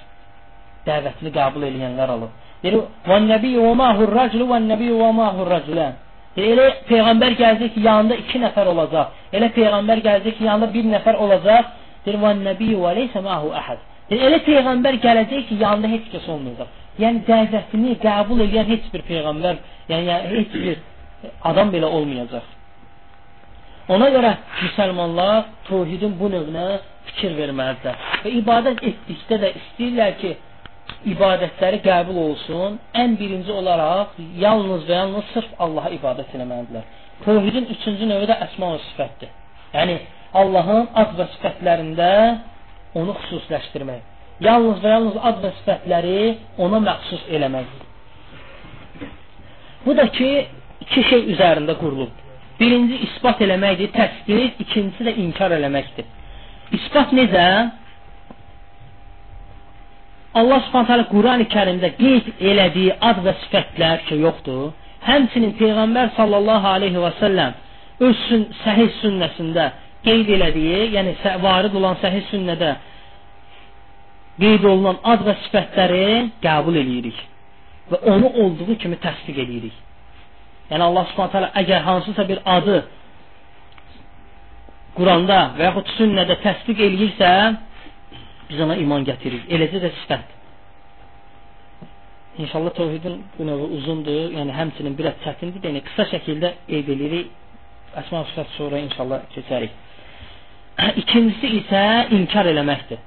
dəvətini qəbul edənlər alıb. Deyir, "Və nəbiyyu və ma'hurraculu və nəbiyyu və ma'hurraculan." Elə peyğəmbər gələcək ki, yanında 2 nəfər olacaq. Elə peyğəmbər gələcək ki, yanında 1 nəfər olacaq. Deyir, "Və nəbiyyu və leysə ma'hu ahad." Deyir, elə peyğəmbər gələcək ki, yanında heç kəs olmayacaq. Yəni dəvətini qəbul edən heç bir peyğəmbər, yəni, yəni heç bir adam belə olmayacaq. Ona görə müsəlmanlar tövhidin bu növünə fikir verməlidirlər. Və ibadət etdikdə də istəyirlər ki, ibadətləri qəbul olsun. Ən birinci olaraq yalnız və yalnız sırf Allaha ibadət etməlidirlər. Tövhidin üçüncü növü də əsma və sifətdir. Yəni Allahın ad və sifətlərində onu xüsusləşdirmək. Yalnız və yalnız ad və sifətləri ona məxsus eləmək. Bu da ki, iki şey üzərində qurulub. Birinci isbat eləməkdir, təsdiq, ikincisi də inkar eləməkdir. İsbat necə? Allah Subhanahu Qurani Kərimdə qeyd elədiyi ad və sifətlər ki, yoxdur. Həmçinin Peyğəmbər sallallahu alayhi və səlləm öz səhih sünnəsində qeyd elədiyi, yəni varid olan səhih sünnədə qeyd olunan ad və sifətləri qəbul eləyirik və onu olduğu kimi təsdiq eləyirik. Yəni Allah Subhanahu taala əgər hansısa bir adı Quranda və yaxud sünnədə təsdiq eləyirsə, biz ona iman gətiririk. Eləcə də sifət. İnşallah tövhidin bu növü uzundur, yəni həmçinin biraz çətindir. Yəni qısa şəkildə qeyd edirik. Əsma sifət sonra inşallah keçərik. İkincisi isə inkar eləməkdir.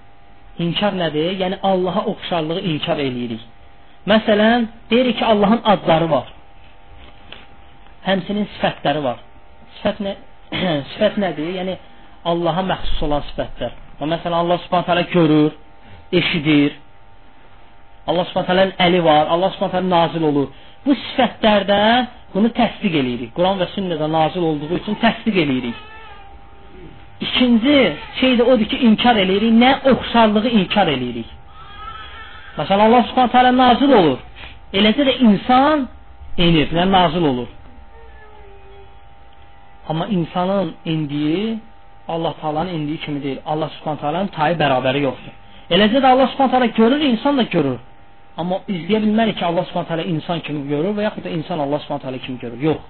İnkar nədir? Yəni Allaha oxşarlığı inkar eləyirik. Məsələn, deyirik ki, Allahın adları var həmsinin sifətləri var. Sifət nə? sifət nədir? Yəni Allaha məxsus olan sifətlər. Və məsələn Allah Subhanahu taala görür, eşidir. Allah Subhanahu taala'nın əli var, Allah Subhanahu taala nazil olur. Bu sifətlərdə bunu təsdiq eləyirik. Quran və sünnədə nazil olduğu üçün təsdiq eləyirik. İkinci şey də odur ki, inkar eləyirik. Nə oxşarlığı inkar eləyirik. Məsələn Allah Subhanahu taala nazil olur. Eləcə də insan enir, nə nazil olur. Amma insanın indiyi Allah Taala'nın indiyi kimi deyil. Allah Subhanahu Taala'nın tayı bərabəri yoxdur. Eləcə də Allah Subhanahu Taala görür, insan da görür. Amma izləyə bilmərik ki, Allah Subhanahu Taala insan kimi görür və yaxud da insan Allah Subhanahu Taala kimi görür. Yox.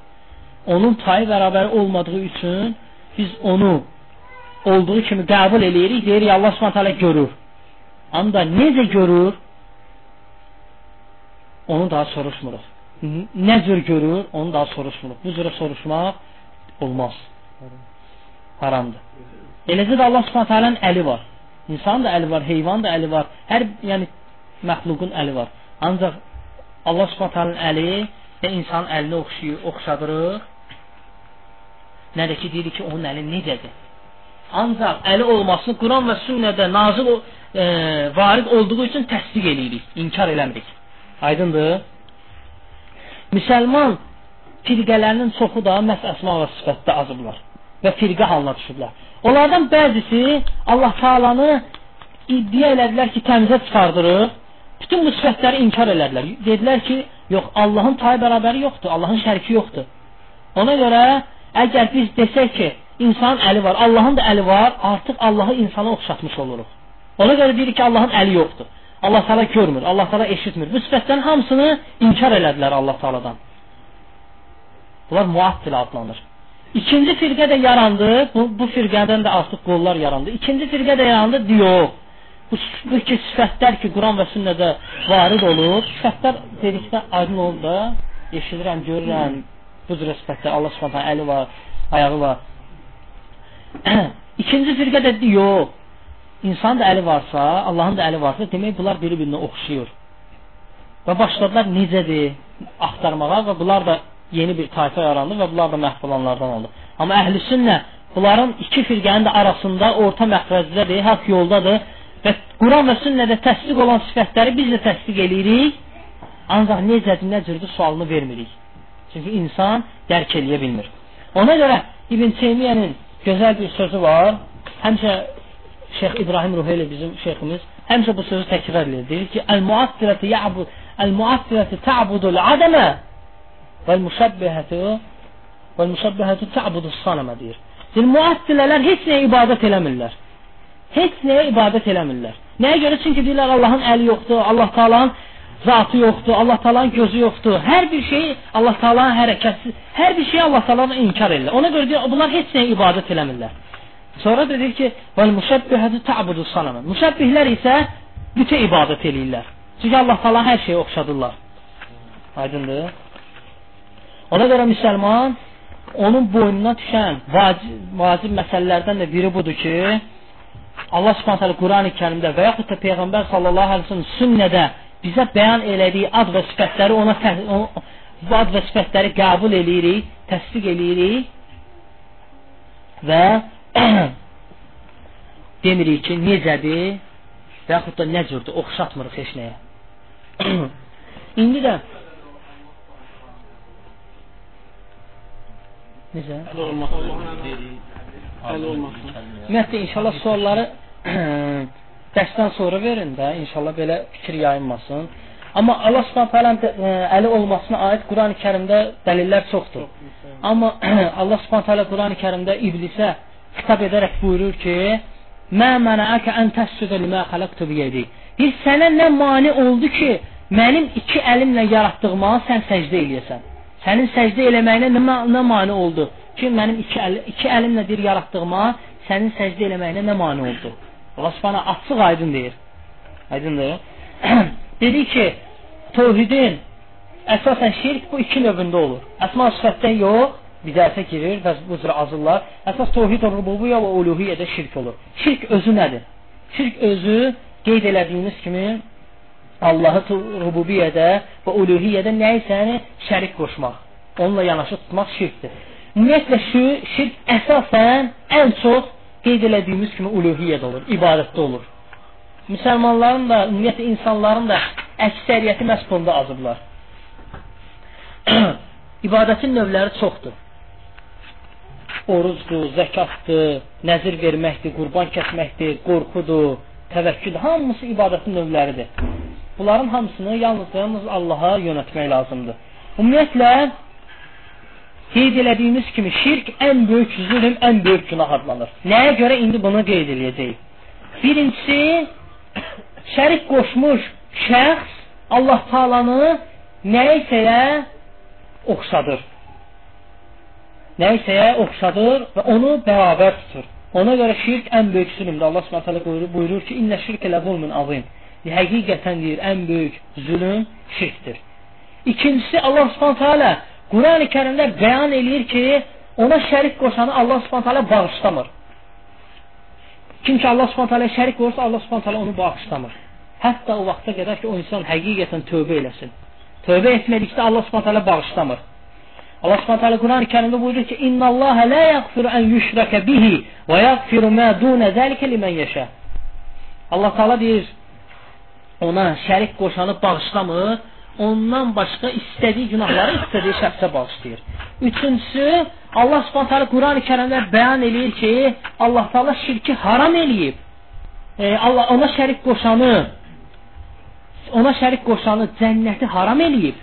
Onun tayı bərabəri olmadığı üçün biz onu olduğu kimi qəbul eləyirik, deyirik Allah Subhanahu Taala görür. Amma necə görür? Onu daha soruşmuruq. Nə cür görür? Onu daha soruşmuruq. Bu cürə soruşmaq olmaz. Haramdır. Eləcə də Allah Subhanahu taalanın əli var. İnsanın da əli var, heyvan da əli var. Hər yəni məxluqun əli var. Ancaq Allah Subhanahu taalanın əli və insanın əlinə oxşayır, oxşadırıq. Nə də ki deyirik ki, onun əli necədir? Ancaq əli olmasını Quran və sünnədə nazil e, varid olduğu üçün təsdiq eləyirik, inkar eləmirik. Aydındır? Müsəlman firqələrinin çoxu da məhz əsma və sifətdə azıblar və firqə halına düşüblər. Onlardan bəzisi Allah Taalanı iddia elədilər ki, təmizə çıxardırır. Bütün bu sifətləri inkar elədilər. Dedilər ki, yox, Allahın tayı bərabəri yoxdur, Allahın şəriki yoxdur. Ona görə əgər biz desək ki, insanın əli var, Allahın da əli var, artıq Allahı insana oxşatmış oluruq. Ona görə deyirik ki, Allahın əli yoxdur. Allah Taala görmür, Allah Taala eşitmir. Bu sifətlərin hamısını inkar elədilər Allah Taaladan. Bunlar muattil adlanır. İkinci firqə də yarandı. Bu, bu firqədən də artıq qollar yarandı. İkinci firqə də yarandı diyor. Bu, bu ki sifətlər ki Quran və sünnədə varid olur. Sifətlər dedikdə aydın oldu da. Eşidirəm, görürəm. Bu cür sifətlər Allah Subhanahu əli var, ayağı var. İkinci firqə də diyor. İnsan da əli varsa, Allahın da əli varsa, demək bunlar bir-birinə oxşayır. Və başladılar necədir axtarmağa və bunlar da yeni bir tayfa yarandı və bunlar da məhv olanlardan oldu. Amma əhl-i sünnə bunların iki firqənin də arasında orta məxrəcdədir, haqq yoldadır və Quran və sünnədə təsdiq olan sifətləri biz də təsdiq eləyirik, ancaq necədir, nə cürdür sualını vermirik. Çünki insan dərk eləyə bilmir. Ona görə İbn Teymiyənin gözəl bir sözü var. Həmişə Şeyx İbrahim Ruheyli bizim şeyximiz həmişə bu sözü təkrar edir. Deyir ki, "El-muattilatu ya'bud el-muattilatu ta'budul adama Vəl-müşəbbihətü Vəl-müşəbbihətü tə'budu sanəmə deyir. Deyir, müəttilələr heç nəyə ibadət eləmirlər. Heç nəyə ibadət eləmirlər. Nəyə görə? Çünki deyirlər Allahın əli yoxdur, Allah Taala'nın zatı yoxdur, Allah Taala'nın gözü yoxdur. Hər bir şey Allah Taala'nın hərəkəti, hər bir şey Allah Taala'nı inkar edirlər. Ona görə deyir, bunlar heç nəyə ibadət eləmirlər. Sonra da deyir ki, "Vel müşəbbihatu ta'budu sanama." Müşəbbihlər isə bütə ibadət eləyirlər. Çünki Allah Taala hər şeyi oxşadırlar. Aydındır? Ona görə müsəlman onun boynuna düşən vacib, vacib məsələlərdən də biri budur ki, Allah Subhanahu Qurani Kərimdə və yaxud da Peyğəmbər sallallahu əleyhi və səlləm sünnədə bizə bəyan elədiyi ad və sifətləri ona bu ad və sifətləri qəbul eləyirik, təsdiq eləyirik və demirik ki, necədir və yaxud da nə cürdür, oxşatmırıq heç nəyə. İndi də Necə? Həll olmasın. Həll olmasın. Ümumiyyətlə inşallah sualları dərsdən sonra verin də, inşallah belə fikir yayınmasın. Amma Allah Subhanahu taala əli olmasına aid Qurani-Kərimdə dəlillər çoxdur. Amma Allah Subhanahu taala Qurani-Kərimdə iblisə xitab edərək buyurur ki: "Mə mənəəkə ən təscudə limə xalaqtu biyədi." Deyir, sənə nə mane oldu ki, mənim iki əlimlə yaratdığıma sən səcdə eləyəsən? Sənin səcdə eləməyinə nə, nə mane oldu ki, mənim iki, əl, iki əlimlə bir yaratdığıma sənin səcdə eləməyinə nə mane oldu? Allah Subhanahu açıq aydın deyir. Aydındır? Dedi ki, tövhidin əsasən şirk bu iki növündə olur. Əsma sifətdən yox, bidətə girir və bu cür azırlar. Əsas tövhid rububiyyə və uluhiyyədə şirk olur. Şirk özü nədir? Şirk özü qeyd elədiyimiz kimi Allahı rububiyyədə və uluhiyyədə nəyisəni şərik qoşmaq, onunla yanaşı tutmaq şirkdir. Ümumiyyətlə şirk əsasən ən çox qeyd elədiyimiz kimi uluhiyyədə olur, ibadətdə olur. Müsəlmanların da, ümumiyyətlə insanların da əksəriyyəti məhz bunda azıblar. İbadətin növləri çoxdur. Orucdur, zəkatdır, nəzir verməkdir, qurban kəsməkdir, qorxudur, təvəkkül, hamısı ibadətin növləridir. Bunların hamısını yalnız yalnız Allaha yönətmək lazımdır. Ümumiyyətlə qeyd elədiyimiz kimi şirk ən böyük zülm, ən böyük günah adlanır. Nəyə görə indi bunu qeyd eləyəcəyik? Birincisi şərik qoşmuş şəxs Allah Taalanı nəyisəyə oxşadır. Nəyisəyə oxşadır və onu bərabər tutur. Ona görə şirk ən böyük zülmdür. Allah Subhanahu taala buyurur, ki: "İnne şirke le zulmun azim." Həqiqətən deyir, ən böyük zülm şirkdir. İkincisi Allah Subhanahu taala Qurani-Kərimdə bəyan eləyir ki, ona şərik qoşanı Allah Subhanahu taala bağışlamır. Kim ki Allah Subhanahu taala şərik qoşsa Allah Subhanahu taala onu bağışlamır. Hətta o vaxta qədər ki, o insan həqiqətən tövbə eləsin. Tövbə etmədikdə Allah Subhanahu taala bağışlamır. Allah Subhanahu taala Quran-Kərimdə buyurur ki: "İnnallaha la yaghfiru an yushraka bihi və yaghfiru ma dun zalika limen yasha." Allah Taala deyir: ona şərik qoşanı bağışlamır, ondan başqa istədiyi günahları istədiyi şəxsə bağışlayır. Üçüncüsü, Allah Subhanahu taala Qurani-Kərimdə bəyan eləyir ki, Allah Taala şirki haram eləyib. E, Allah ona şərik qoşanı ona şərik qoşanı cənnəti haram eləyib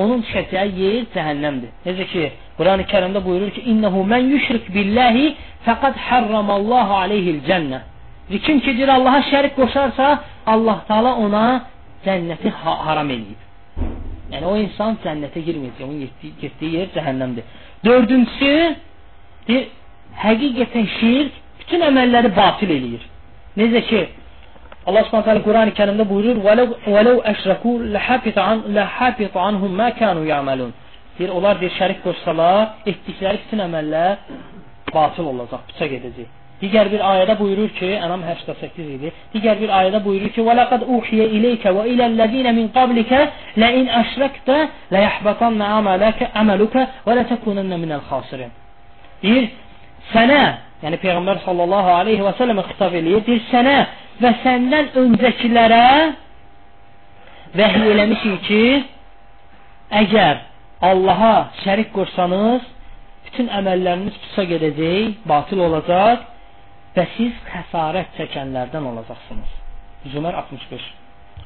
onun düşəcəyi yer cəhənnəmdir. Necə ki, Qurani Kərimdə buyurur ki, "İnnehu men yüşrik billahi faqad harramallahu aleyhi'l cennə." Kim ki deyir Allaha şərik qoşarsa, Allah Taala ona cənnəti ha haram eləyib. Yəni o insan cənnətə girməyəcək, onun getdiyi, getdiyi yer cəhənnəmdir. Dördüncüsü, deyir, həqiqətən şirk bütün əməlləri batil eləyir. Necə ki, Allah Subhanahu taala Qurani Kərimdə buyurur: "Vəlau əşraku ləhafita an ləhafita anhum ma kanu ya'malun." Deyir, onlar bir şərik qoşsalar, etdikləri bütün əməllər batıl olacaq, puça gedəcək. Digər bir ayədə buyurur ki, Ənam 88 idi. Digər bir ayədə buyurur ki: "Və laqad uhiyə ileykə və iləl-ləzina min qablikə la in əşrəkdə la yahbatanna amalaka amaluka və la takunanna minəl xasirin." Deyir, sənə, yəni Peyğəmbər sallallahu alayhi və səlləmə xitab eləyir, deyir, sənə və səndən öncəkilərə vəhiy eləmişik ki, əgər Allaha şərik qoşsanız, bütün əməlləriniz pusa gedəcək, batil olacaq və siz xəsarət çəkənlərdən olacaqsınız. Zümər 65.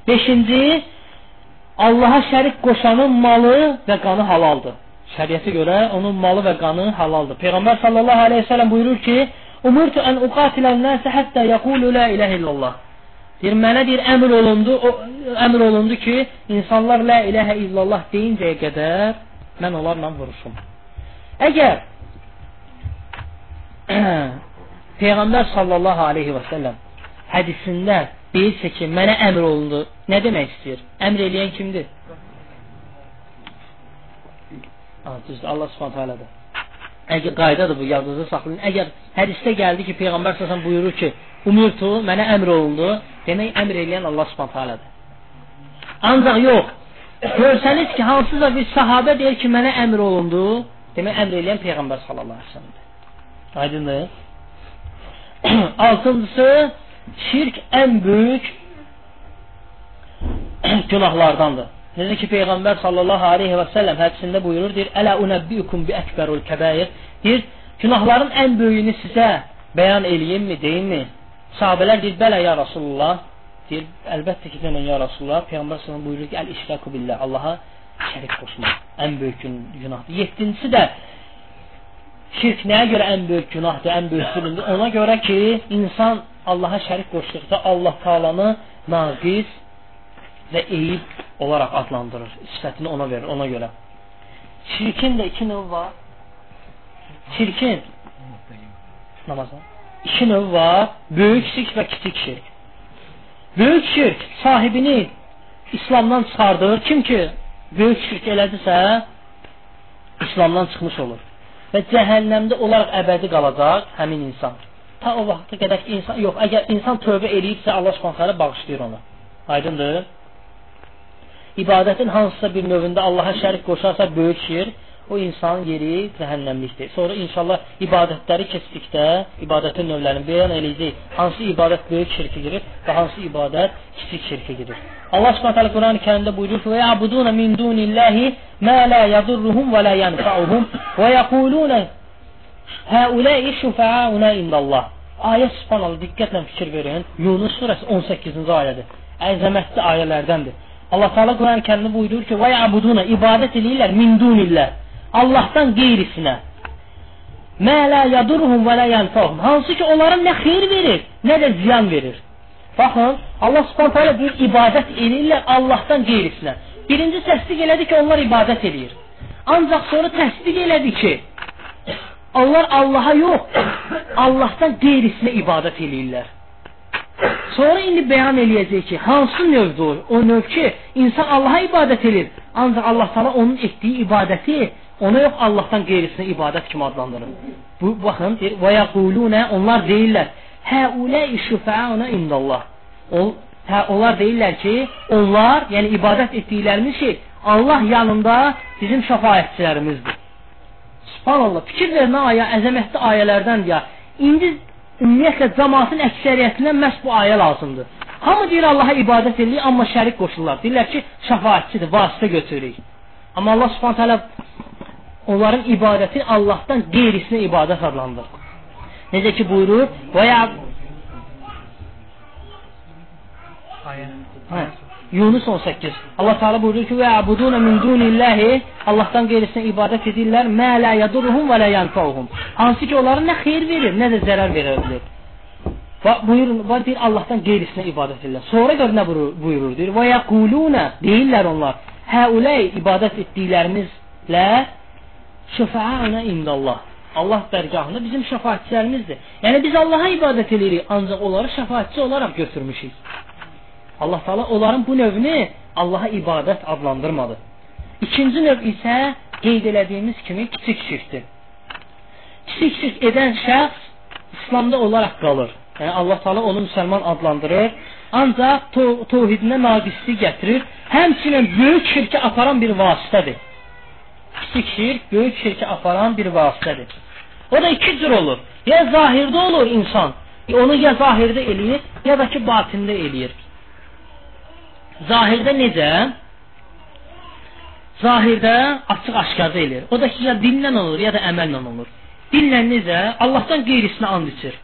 Beşinci, Allaha şərik qoşanın malı və qanı halaldır. Şəriətə görə onun malı və qanı halaldır. Peyğəmbər sallallahu əleyhi və səlləm buyurur ki, Umurtu ən uqatilən nəsə hətta yəqulu la ilahe illallah. Deyir, mənə deyir, əmr olundu, o, əmr olundu ki, insanlar la ilahə illallah deyincəyə qədər mən onlarla vuruşum. Əgər Peyğəmbər sallallahu aleyhi və səlləm hədisində deyirsə ki, mənə əmr olundu, nə demək istəyir? Əmr eləyən kimdir? Ha, düzdür, Allah subhanət alədir. Əgər qaydadır bu yadınızda saxlayın. Əgər hədisdə gəldi ki, peyğəmbər sallallahu buyurur ki, "Umirtu, mənə əmr olundu." Demək əmr eləyən Allah Subhanahu taalədir. Ancaq yox. Görsəniz ki, hansısa bir sahabə deyir ki, mənə əmr olundu, demək əmr eləyən peyğəmbər sallallahu əleyhi və səlləmdir. Aydındır? Altıncısı, şirk ən böyük günahlardandır. Necə ki Peyğəmbər sallallahu aleyhi və səlləm hədisində buyurur, deyir, "Ələ unəbbiukum bi əkbərul kəbair." Deyir, günahların ən böyüyünü sizə bəyan eləyimmi, deyimmi? Sahabelər deyir, "Bələ ya Rasulullah." Deyir, "Əlbəttə ki, demən ya Rasulullah." Peyğəmbər sallallahu buyurur ki, "Əl-işraku billah." Allaha şərik qoşmaq ən böyük günahdır. 7-ci də şirk nəyə görə ən böyük günahdır, ən böyük zülmdür? Ona görə ki, insan Allaha şərik qoşduqda Allah Taala'nı naqis və eyib olaraq adlandırır. Sifətini ona verir, ona görə. Şirkin də iki növ var. Şirkin namaza. İki növ var. Böyük şirk və kiçik şirk. Böyük şirk sahibini İslamdan çıxardır. Kim ki böyük şirk elədirsə İslamdan çıxmış olur. Və cəhənnəmdə olaraq əbədi qalacaq həmin insan. Ta o vaxta qədər ki, insan yox, əgər insan tövbə eləyibsə Allah Subhanahu bağışlayır onu. Aydındır? ibadətin hansısa bir növündə Allaha şərik qoşarsa böyük şirk, o insanın yeri cəhənnəmlikdir. Sonra inşallah ibadətləri keçdikdə ibadətin növlərini bəyan eləyəcək. Hansı ibadət böyük şirkə girir və hansı ibadət kiçik şirkə girir. Allah Subhanahu taala Quran-Kərimdə buyurur: "Və ya'buduna min dunillahi ma la yadurruhum və la yanfa'uhum və yəquluna Həuləi şüfəauna indallah." Ayə subhanallah diqqətlə fikir verin. Yunus surəsi 18-ci ayədir. Əzəmətli ayələrdəndir. Allah Teala Quran-ı Kərimdə buyurur ki: "Və ya'buduna ibadət eləyirlər min dunillah." Allahdan qeyrisinə. Mə la yadurhum və la yanfa'uhum. Hansı ki onlara nə xeyir verir, nə də ziyan verir. Baxın, Allah Subhanahu taala deyir ibadət eləyirlər Allahdan qeyrisinə. Birinci təsdiq elədi ki, onlar ibadət eləyir. Ancaq sonra təsdiq elədi ki, onlar Allaha yox, Allahdan qeyrisinə ibadət eləyirlər. Sonra indi bəyan eləyəcək ki, hansı növdür? O növ ki, insan Allaha ibadət edir. Ancaq Allah Taala onun etdiyi ibadəti ona yox Allahdan qeyrisinə ibadət kimi adlandırır. Bu baxın, deyir, və yəquluna onlar deyirlər: "Həulai şüfəuna indallah." O hə, onlar deyirlər ki, onlar, yəni ibadət etdiklərimiz şey Allah yanında bizim şəfaətçilərimizdir. Subhanallah, fikir vermə ayə, əzəmətli ayələrdən ya. İndi ümumiyyətlə cəmaatın əksəriyyətindən məhz bu ayə lazımdır. Hamı deyir Allaha ibadət edir, amma şərik qoşurlar. Deyirlər ki, şəfaətçidir, vasitə götürürük. Amma Allah Subhanahu taala onların ibadəti Allahdan qeyrisinə ibadət adlandır. Necə ki buyurur, və ya Hə. Yunus 18. Allah Teala buyurur ki: "Və abuduna min dunillahi" Allahdan qeyrisinə ibadət edirlər, "Mə la yadurruhum və la yanfa'uhum." Hansı ki, onlara nə xeyir verir, nə də zərər verə bilər. Və buyurun, var deyir Allahdan qeyrisinə ibadət edirlər. Sonra gör nə buyurur? Deyir: "Və yəquluna" deyirlər onlar. Həulay ibadət etdiklərimizlə şəfaəna indallah. Allah dərgahında bizim şəfaətçilərimizdir. Yəni biz Allaha ibadət edirik, ancaq onları şəfaətçi olaraq götürmüşük. Allah Taala onların bu növünü Allaha ibadət adlandırmadı. İkinci növ isə qeyd elədiyimiz kimi kiçik şirkdir. Kiçik şirk edən şəxs İslamda olaraq qalır. Yəni Allah Taala onu müsəlman adlandırır, ancaq təvhidinə naqislik gətirir. Həmçinin böyük şirkə aparan bir vasitədir. Kiçik şirk böyük şirkə aparan bir vasitədir. O da iki cür olur. Ya zahirdə olur insan, onu ya zahirdə eləyir, ya da ki batində eləyir. Zahirdə necə? Zahirdə açıq-aşkarda eləyir. O da ki, ya dillə olur, ya da əməllə olur. Dillə necə? Allahdan qeyrisinə and içir.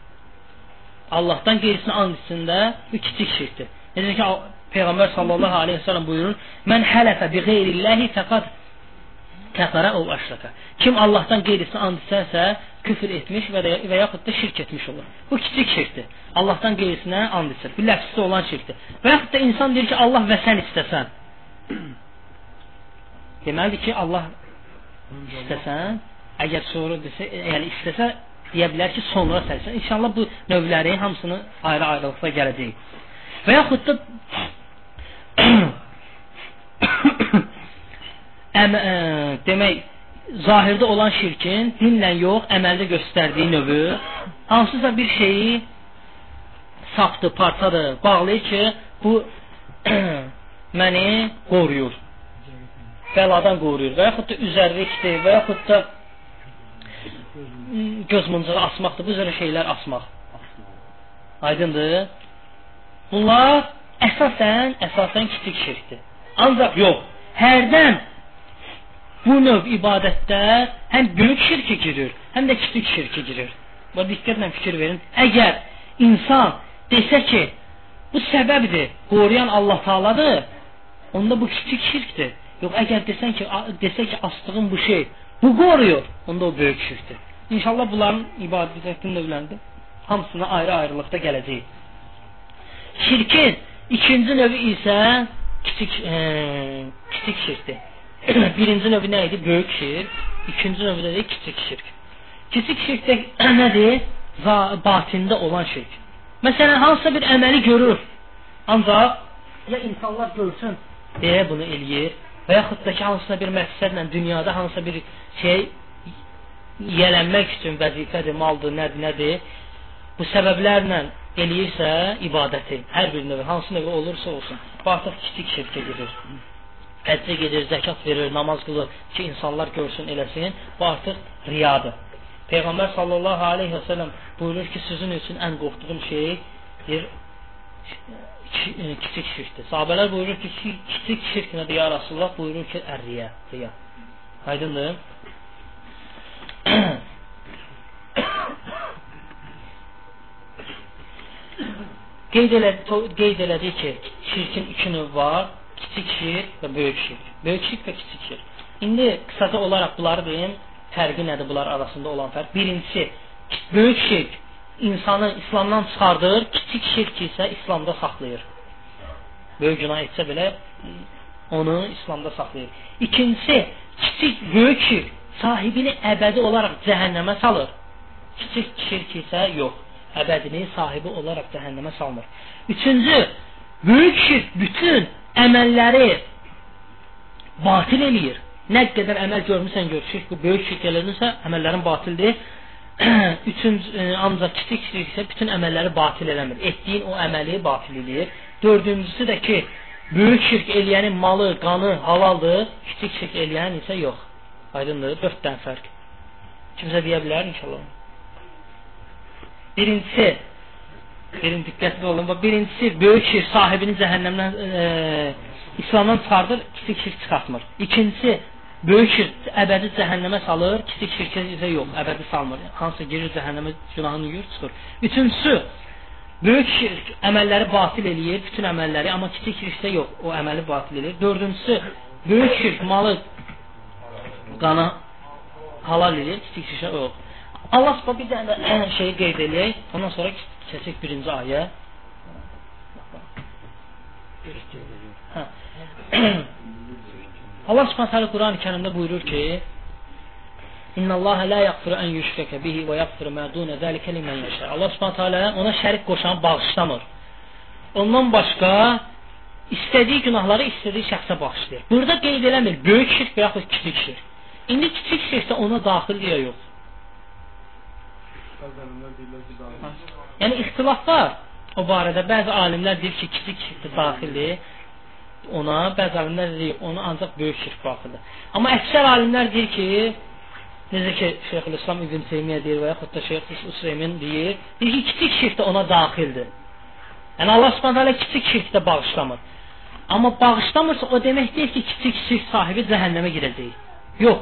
Allahdan qeyrisinə and içində bu kiçik şirkdir. Necə ki, Peyğəmbər sallallahu aleyhi ve sellem buyurur, Mən hələfə bi qeyrillahi fəqad kəfərə o əşrəkə. Kim Allahdan qeyrisinə and içərsə, küfür etmiş və, və yaxud da şirk etmiş olur. Bu kiçik şirkdir. Allahdan qeyrisinə and içir. Bu ləfsdə olan şirkdir. Və yaxud da insan deyir ki, Allah və sən istəsən. Deməlidir ki, Allah istəsən, əgər sonra desə, yəni istəsə deyə bilər ki, sonra sərsən. İnşallah bu növləri hamısını ayrı-ayrılıqda gələcək. Və yaxud da əm, ə, demək zahirdə olan şirkin dinlə yox, əməldə göstərdiyi növü hansısa bir şeyi sapdır, parçadır, bağlayır ki, bu məni qoruyur. Bəladan qoruyur və yaxud da üzərlikdir və yaxud da göz muncuğu asmaqdır, bu cür şeylər asmaq. Aydındır? Bunlar əsasən, əsasən kiçik şirkdir. Ancaq yox, hərdən bu növ ibadətlər həm böyük şirkə girir, həm də kiçik şirkə girir. Bu diqqətlə fikir verin. Əgər insan desə ki, bu səbəbdir, qoruyan Allah Taaladır, onda bu kiçik şirkdir. Yox, əgər desən ki, desə ki, astığın bu şey bu qoruyur, onda o böyük şirkdir. İnşallah bunların ibadətin növlərində hamısına ayrı-ayrılıqda gələcək. Şirkin ikinci növü isə kiçik e, kiçik şirkdir. Birinci növü nə idi? Böyük şirk. İkinci növü də kiçik şirk. Kiçik şirk də nədir? Batində olan şirk. Məsələn, hansısa bir əməli görür. Ancaq ya insanlar görsün deyə bunu eləyir və yaxud da ki, hansısa bir məqsədlə dünyada hansısa bir şey yiyələnmək üçün vəzifədir, maldır, nədir, nədir. Bu səbəblərlə eləyirsə ibadəti, hər bir növü, hansı növü olursa olsun, bu artıq kiçik şirkə girir. Həccə gedir, zəkat verir, namaz qılır ki, insanlar görsün, eləsin. Bu artıq riyadır. Peyğəmbər sallallahu aleyhi və səlləm buyurur ki, sizin üçün ən qorxduğum şey bir kiçik şirkdir. Sahabələr buyurur ki, kiçik şirk nədir ya Rasulullah? Buyurur ki, ər-riya, riya. Aydındır? qeyd, elədi, qeyd elədi ki, şirkin iki növ var. Kiçik şirk və böyük şirk. Böyük şirk və kiçik şirk. İndi qısaca olaraq bunları deyim. Fərqi nədir bunlar arasında olan fərq? Birincisi, böyük şirk insanı İslamdan çıxardır, kiçik şirk isə İslamda saxlayır. Böyük günah etsə belə onu İslamda saxlayır. İkincisi, kiçik böyük şirk sahibini əbədi olaraq cəhənnəmə salır. Kiçik şirk isə yox, əbədini sahibi olaraq cəhənnəmə salmır. Üçüncü, böyük şirk bütün əməlləri batil eləyir. Nə qədər əməl görmüsən gör, şirk bu böyük şirk eləmirsə, əməllərin batildir. Üçüncü, e, ancaq kiçik şirk isə bütün əməlləri batil eləmir. Etdiyin o əməli batil eləyir. Dördüncüsü də ki, böyük şirk eləyənin malı, qanı halaldır, kiçik şirk eləyən isə yox. Aydındır? Dörd dənə fərq. Kimsə deyə bilər inşallah. Birincisi, birin diqqətli olun. Birincisi, böyük şirk sahibini cəhənnəmdən e, İslamdan çıxardır, kiçik şirk çıxartmır. İkincisi, böyük şirk əbədi cəhənnəmə salır, kiçik şirkə isə yox, əbədi salmır. Hansı girir cəhənnəmə günahını yuyur, çıxır. Üçüncüsü, böyük şirk əməlləri batil eləyir, bütün əməlləri, amma kiçik şirksə yox, o əməli batil eləyir. Dördüncüsü, böyük şirk malı qana halal edir, kiçik şişə yox. Allah bir dənə şeyi qeyd eləyək. Ondan sonra keçək birinci ayə. Hə. Allah subhanahu Quran-ı Kərimdə buyurur ki: İnna Allah la yaghfiru an yushraka bihi və yaghfiru ma dun zalika limen yasha. Allah subhanahu ona şərik qoşan bağışlamır. Ondan başqa istədiyi günahları istədiyi şəxsə bağışlayır. Burada qeyd eləmir böyük şirk və yaxud kiçik şirk. İndi kiçik şirkdə ona daxil ya yox. Yəni ixtilaf var o barədə. Bəzi alimlər deyir ki, kiçik daxildir ona, bəzi alimlər deyir, onu ancaq böyük şirk daxildir. Amma əksər alimlər deyir ki, necə ki Şeyxülislam İbn Teymiyyə deyir və yaxud da Şeyx Üseymin deyir, deyir ki, kiçik şirk də ona daxildir. Yəni Allah Subhanahu kiçik şirk də bağışlamır. Amma bağışlamırsa o demək deyil ki, kiçik şirk sahibi cəhənnəmə girəcək. Yox.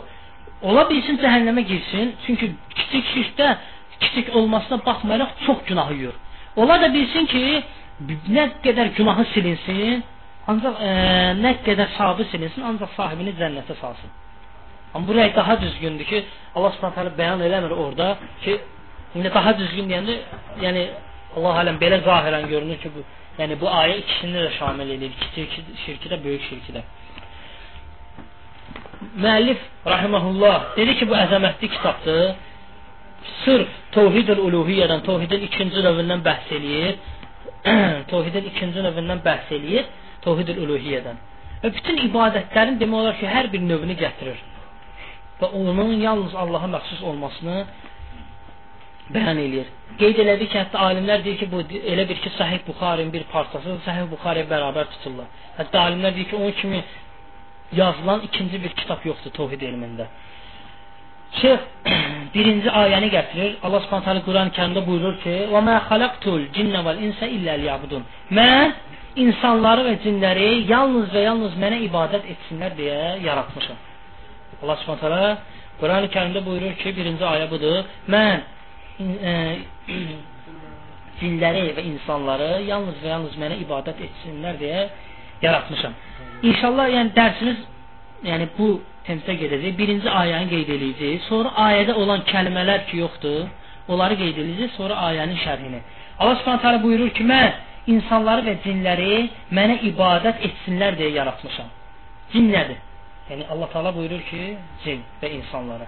Ola bilsin cəhənnəmə girsin, çünki kiçik şirkdə kiçik olmasına baxmayaraq çox günah yuyur. Ola da bilsin ki, nə qədər günahı silinsin, ancaq e, nə qədər savabı silinsin, ancaq sahibini cənnətə salsın. Amma bu rəy daha düzgündür ki, Allah Subhanahu taala bəyan eləmir orada ki, indi daha düzgün deyəndə, yəni Allah aləm belə zahirən görünür ki, bu yəni bu ayə ikisini də şamil edir. Kiçik şirki də, böyük şirki də müəllif rahimehullah dedi ki, bu əzəmətli kitabdır. Sırf Təvhid-ül Uluhiyyədən, Təvhidin ikinci növündən bəhs eləyir. Təvhidin ikinci növündən bəhs eləyir, Təvhid-ül Uluhiyyədən. Və bütün ibadətlərin demək olar ki, hər bir növünü gətirir. və onun yalnız Allaha məxsus olmasını bəyan eləyir. Qeyd elədi ki, hətta alimlər deyir ki, bu elə bir ki, Sahih Buxarinin bir parçası Sahih Buxariyə bərabər tutulur. Hətta alimlər deyir ki, onun kimi yazılan ikinci bir kitab yoxdur təvhid elmində. Şeyx birinci ayəni gətirir. Allah Subhanahu taala Quran-Kərimdə buyurur ki: "Və mə xalaqtul cinnə vəl insə illə liyabudun." Mən insanları və cinləri yalnız və yalnız mənə ibadət etsinlər deyə yaratmışam. Allah Subhanahu taala Quran-ı Kərimdə buyurur ki, birinci ayə budur. Mən e, cinləri və insanları yalnız və yalnız mənə ibadət etsinlər deyə yaratmışam. İnşallah yəni dərsimiz yəni bu temsə gedəcək. Birinci ayəni qeyd edəcəyik. Sonra ayədə olan kəlmələr ki, yoxdur, onları qeyd edəcəyik, sonra ayənin şərhini. Allah Subhanahu taala buyurur ki, mən insanları və cinləri mənə ibadət etsinlər deyə yaratmışam. Cin nədir? Yəni Allah Taala buyurur ki, cin və insanlara.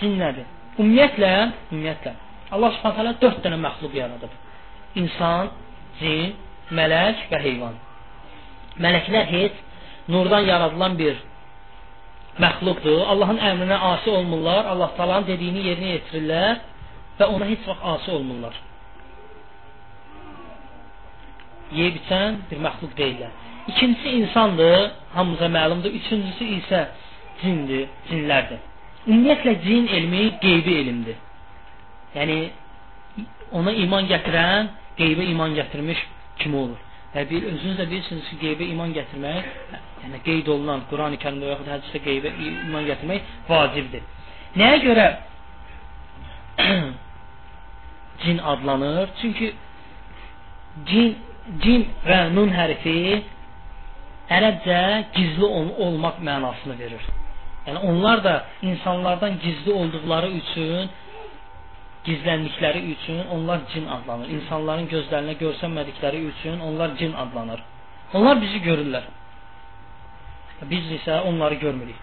Cin nədir? Ümumiyyətlə, ümumiyyətlə Allah Subhanahu taala 4 dənə məxluq yaradıb. İnsan, cin, mələk və heyvan. Mələklər heç nurdan yaradılan bir məxluqdur. Allahın əmrinə asi olmurlar. Allah Taala'nın dediyini yerinə yetirirlər və ona heç vaxt asi olmurlar. Yeyib içən bir məxluq deyillər. İkincisi insandır, hamımıza məlumdur. Üçüncüsü isə cindir, cinlərdir. Ümumiyyətlə cin elmi qeybi elmdir. Yəni ona iman gətirən qeybə iman gətirmiş kimi olur. Və bir özünüz də bilirsiniz ki, qeybə iman gətirmək, yəni qeyd olunan Quran-ı Kərimdə və yaxud hədisdə qeybə iman gətirmək vacibdir. Nəyə görə cin adlanır? Çünki cin, cin və nun hərfi ərəbcə gizli ol olmaq mənasını verir. Yəni onlar da insanlardan gizli olduqları üçün gizləndikləri üçün onlar cin adlanır. İnsanların gözlərinə görsənmədikləri üçün onlar cin adlanır. Onlar bizi görürlər. Biz isə onları görmürük.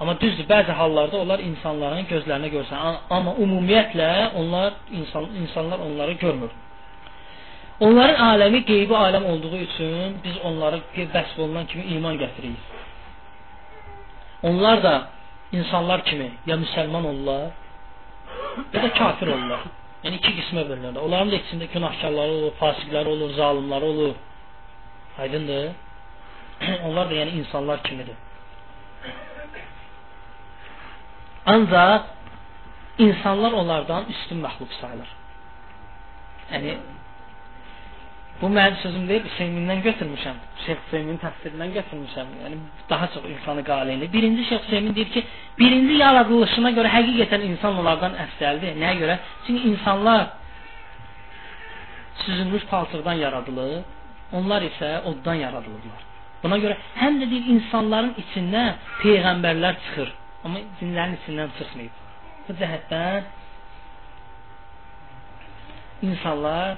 Amma düzdür, bəzi hallarda onlar insanların gözlərinə görsən, amma ümumiyyətlə onlar insan insanlar onları görmür. Onların aləmi qeybi aləm olduğu üçün biz onları bəsb olunan kimi iman gətiririk. Onlar da insanlar kimi ya müsəlman olurlar, ya da kafir olurlar. Yəni iki qismə bölünürlər. Onların da içində günahkarları olur, fasiqləri olur, zalimləri olur. Aydındır? Onlar da yəni insanlar kimidir. Ancaq insanlar onlardan üstün məxluq sayılır. Yəni Bu mənim sözüm deyil, Hüseynindən götürmüşəm. Şeyx Hüseynin təfsirindən götürmüşəm. Yəni daha çox insanı qaleyli. Birinci Şeyx Hüseynin deyir ki, birinci yaradılışına görə həqiqətən insan onlardan əfsəldir. Nəyə görə? Çünki insanlar süzülmüş palçıqdan yaradılır, onlar isə oddan yaradılırlar. Buna görə həm də deyir insanların içindən peyğəmbərlər çıxır, amma cinlərin içindən çıxmayıb. Bu cəhətdən insanlar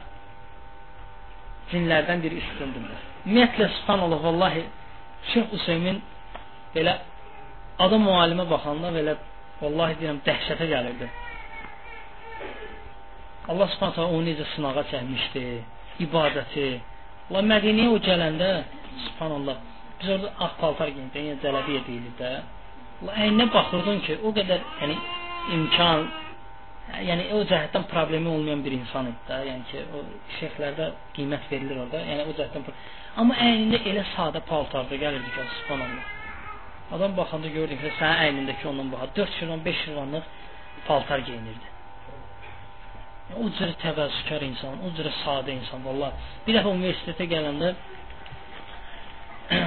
cinlərdən biri üstündürlər. Ümumiyyətlə subhanallah vallahi Şeyx Hüseymin belə adam müallimə baxanda belə vallahi deyirəm dəhşətə gəlirdi. Allah Subhanahu onu necə sınağa çəkmişdi, ibadəti. La Mədinəyə o gələndə subhanallah biz orada ağ paltar geyindik, yəni cələbiyə deyilir də. La əyninə baxırdın ki, o qədər yəni imkan yəni o cəhətdən problemi olmayan bir insan idi də. Yəni ki, o şeyxlərdə qiymət verilir orada. Yəni o cəhətdən amma əynində elə sadə paltarda gəlirdi ki, subhanallah. Adam baxanda gördü ki, sənin əynindəki ondan baha 4 şirvan, 5 şirvanlıq paltar geyinirdi. O cür təvəzzükar insan, o cür sadə insan vallah. Bir dəfə universitetə gələndə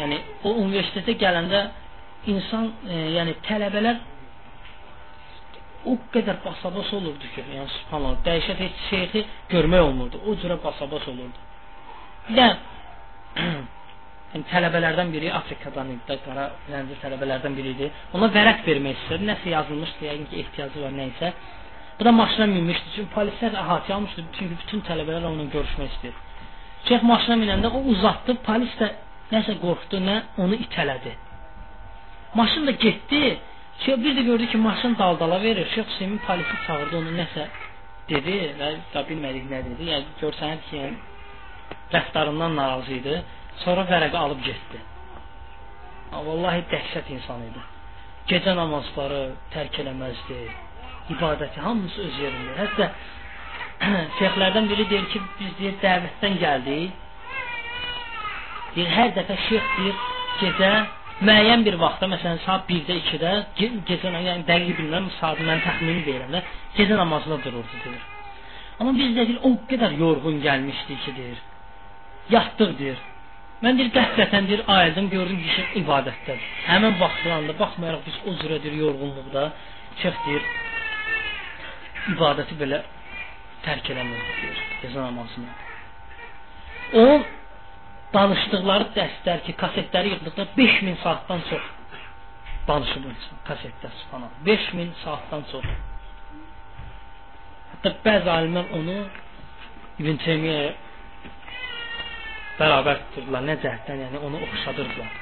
yəni o universitetə gələndə insan, e, yəni tələbələr o qədər basabas olurdu ki, yəni subhanallah, dəhşət heç şeyxi görmək olmurdu. O cürə basabas olurdu. Bir də yəni, tələbələrdən biri Afrikadan idi, qara lənzi tələbələrdən biri idi. Ona vərəq vermək istədi. Nəsə yazılmışdı, yəqin ki, ehtiyacı var nəysə. Bu da maşına minmişdi. Çünki polislər əhatə almışdı. Çünki bütün tələbələr onunla görüşmək istəyir. Şeyx maşına minəndə o uzatdı. Polis də nəsə qorxdu, nə onu itələdi. Maşın da getdi. Şeyh bir də gördü ki, maşın daldala verir. Şeyx Hüseymin polisi çağırdı, onu nəsə dedi və da bilmədik nə dedi. Yəni görsənir ki, yəni, rəftarından narazı idi. Sonra vərəqi alıb getdi. Vallahi dəhşət insan idi. gecə namazları tərk eləməzdi. İbadəti hamısı öz yerində. Hətta şeyxlərdən biri deyir ki, biz deyir dəvətdən gəldik. Deyir hər dəfə şeyx deyir gecə müəyyən bir vaxtda, məsələn saat 1-də, 2-də, ge gecə yəni dəqiq bilmirəm, saat mən təxmini deyirəm də, gecə namazına dururdu deyir. Amma biz deyir o qədər yorğun gəlmişdik ki deyir. Yatdıq deyir. Mən deyir qəflətən deyir ayıldım, gördüm ki ibadətdədir. Həmin vaxtlarında baxmayaraq biz o cürədir yorğunluqda şeyx deyir ibadəti belə tərk eləmir deyir gecə namazını. O danışdıqları dərslər ki, kasetləri yığdıqda 5000 saatdan çox danışıb insan kasetdə subhanallah. 5000 saatdan çox. Hətta bəzi alimlər onu İbn Teymiyyə bərabər tuturdular. Nə cəhətdən, yəni onu oxşadırdılar.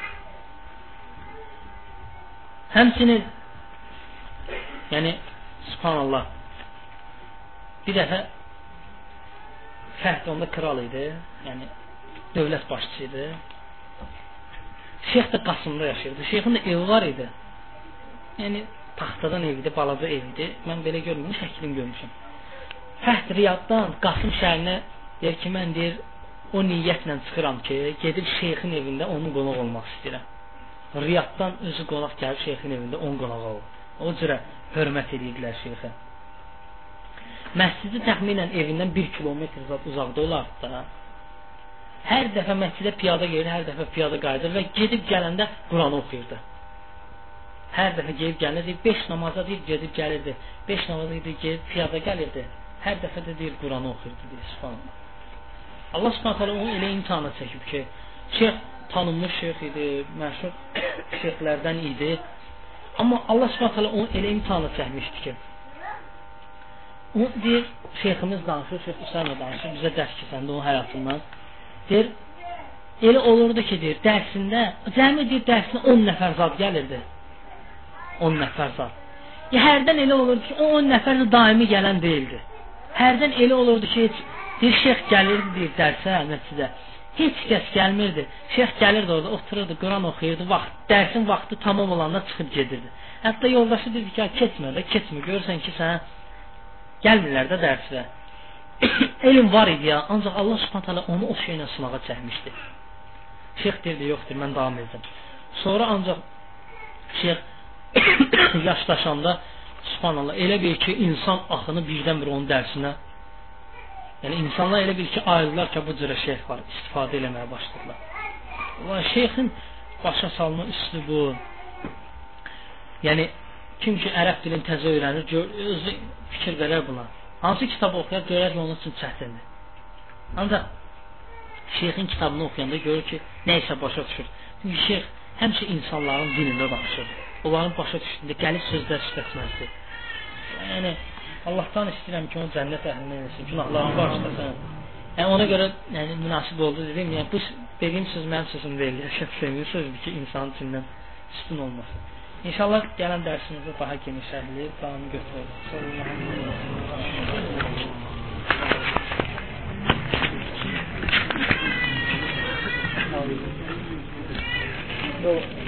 Həmçinin yəni subhanallah bir dəfə Fəhd onda kral idi. Yəni dövlət başçısı idi. Şeyx də Qasımda yaşayırdı. Şeyxin də evi var idi. Yəni taxtadan evidir, balaca evidir. Mən belə görmüşəm, şəklini görmüşəm. Fəhd Riyaddan Qasım şəhərinə deyir ki, mən deyir o niyyətlə çıxıram ki, gedib şeyxin evində onun qonaq olmaq istəyirəm. Riyaddan özü qonaq gəlib şeyxin evində onun qonaq olur. O cürə hörmət edirdilər şeyxə. Məscidi təxminən evindən 1 kilometr uzaqda olardı da. Hər dəfə məscidə piyada gedir, hər dəfə piyada qayıdır və gedib gələndə Quranı oxuyurdu. Hər dəfə gedib gəlirdi, 5 namaza deyir, gedib gəlirdi. 5 namaza deyir, gedib piyada gəlirdi. Hər dəfə də deyir Quranı oxuyurdu deyir, subhanallah. Allah Subhanahu taala onu elə imtahana çəkib ki, şeyx tanınmış şeyx idi, məşhur şeyxlərdən idi. Amma Allah Subhanahu taala onu elə imtahana çəkmişdi ki, o deyir, şeyximiz danışır, şeyx Üsəmə danışır, bizə dərs keçəndə onun həyatından. Deyir, elə olurdu ki, deyir, dərsində, cəmi deyir, dərsinə 10 nəfər zad gəlirdi. 10 nəfər zad. Ya, hərdən elə olurdu ki, o 10 nəfər də daimi gələn deyildi. Hərdən elə olurdu ki, heç bir şeyx gəlirdi deyir dərsə, məscidə. Heç kəs gəlmirdi. Şeyx gəlirdi orada, otururdu, Quran oxuyurdu. Vaxt, dərsin vaxtı tamam olanda çıxıb gedirdi. Hətta yoldaşı dedi ki, keçmə də, keçmə. Görürsən ki, sənə gəlmirlər də dərsə. elm var idi ya, ancaq Allah Subhanahu taala onu o şeylə sınağa çəkmişdi. Şeyx dedi, yoxdur, mən davam edəcəm. Sonra ancaq şeyx yaşlaşanda Subhanallah elə bir ki, insan axını birdən-bir onun dərsinə Yəni insanlar elə bil ki, ayrıldılar ki, bu cürə şeyx var, istifadə eləməyə başladılar. Və şeyxin başa salma üslubu yəni kim ki ərəb dilini təzə öyrənir, özü fikir verər buna. Hansı kitabı oxuyar, görər ki, onun üçün çətindir. Ancaq şeyxin kitabını oxuyanda görür ki, nə isə başa düşür. Çünki şeyx həmişə insanların dilində danışır. Onların başa düşdüyündə gəlib sözlər işlətməzdi. Yəni Allahdan istəyirəm ki, onu cənnət əhlindən etsin, günahlarını bağışlasın. Yəni ona görə yəni münasib oldu dedim. Yəni bu dediyim söz mənim sözüm deyil. Şəxs sevimli sözdür ki, insan içindən üstün olmasın. İnşallah gələn dərsimizdə daha geniş şərhləyib davamı götürək. Sallallahu əleyhi və səlləm.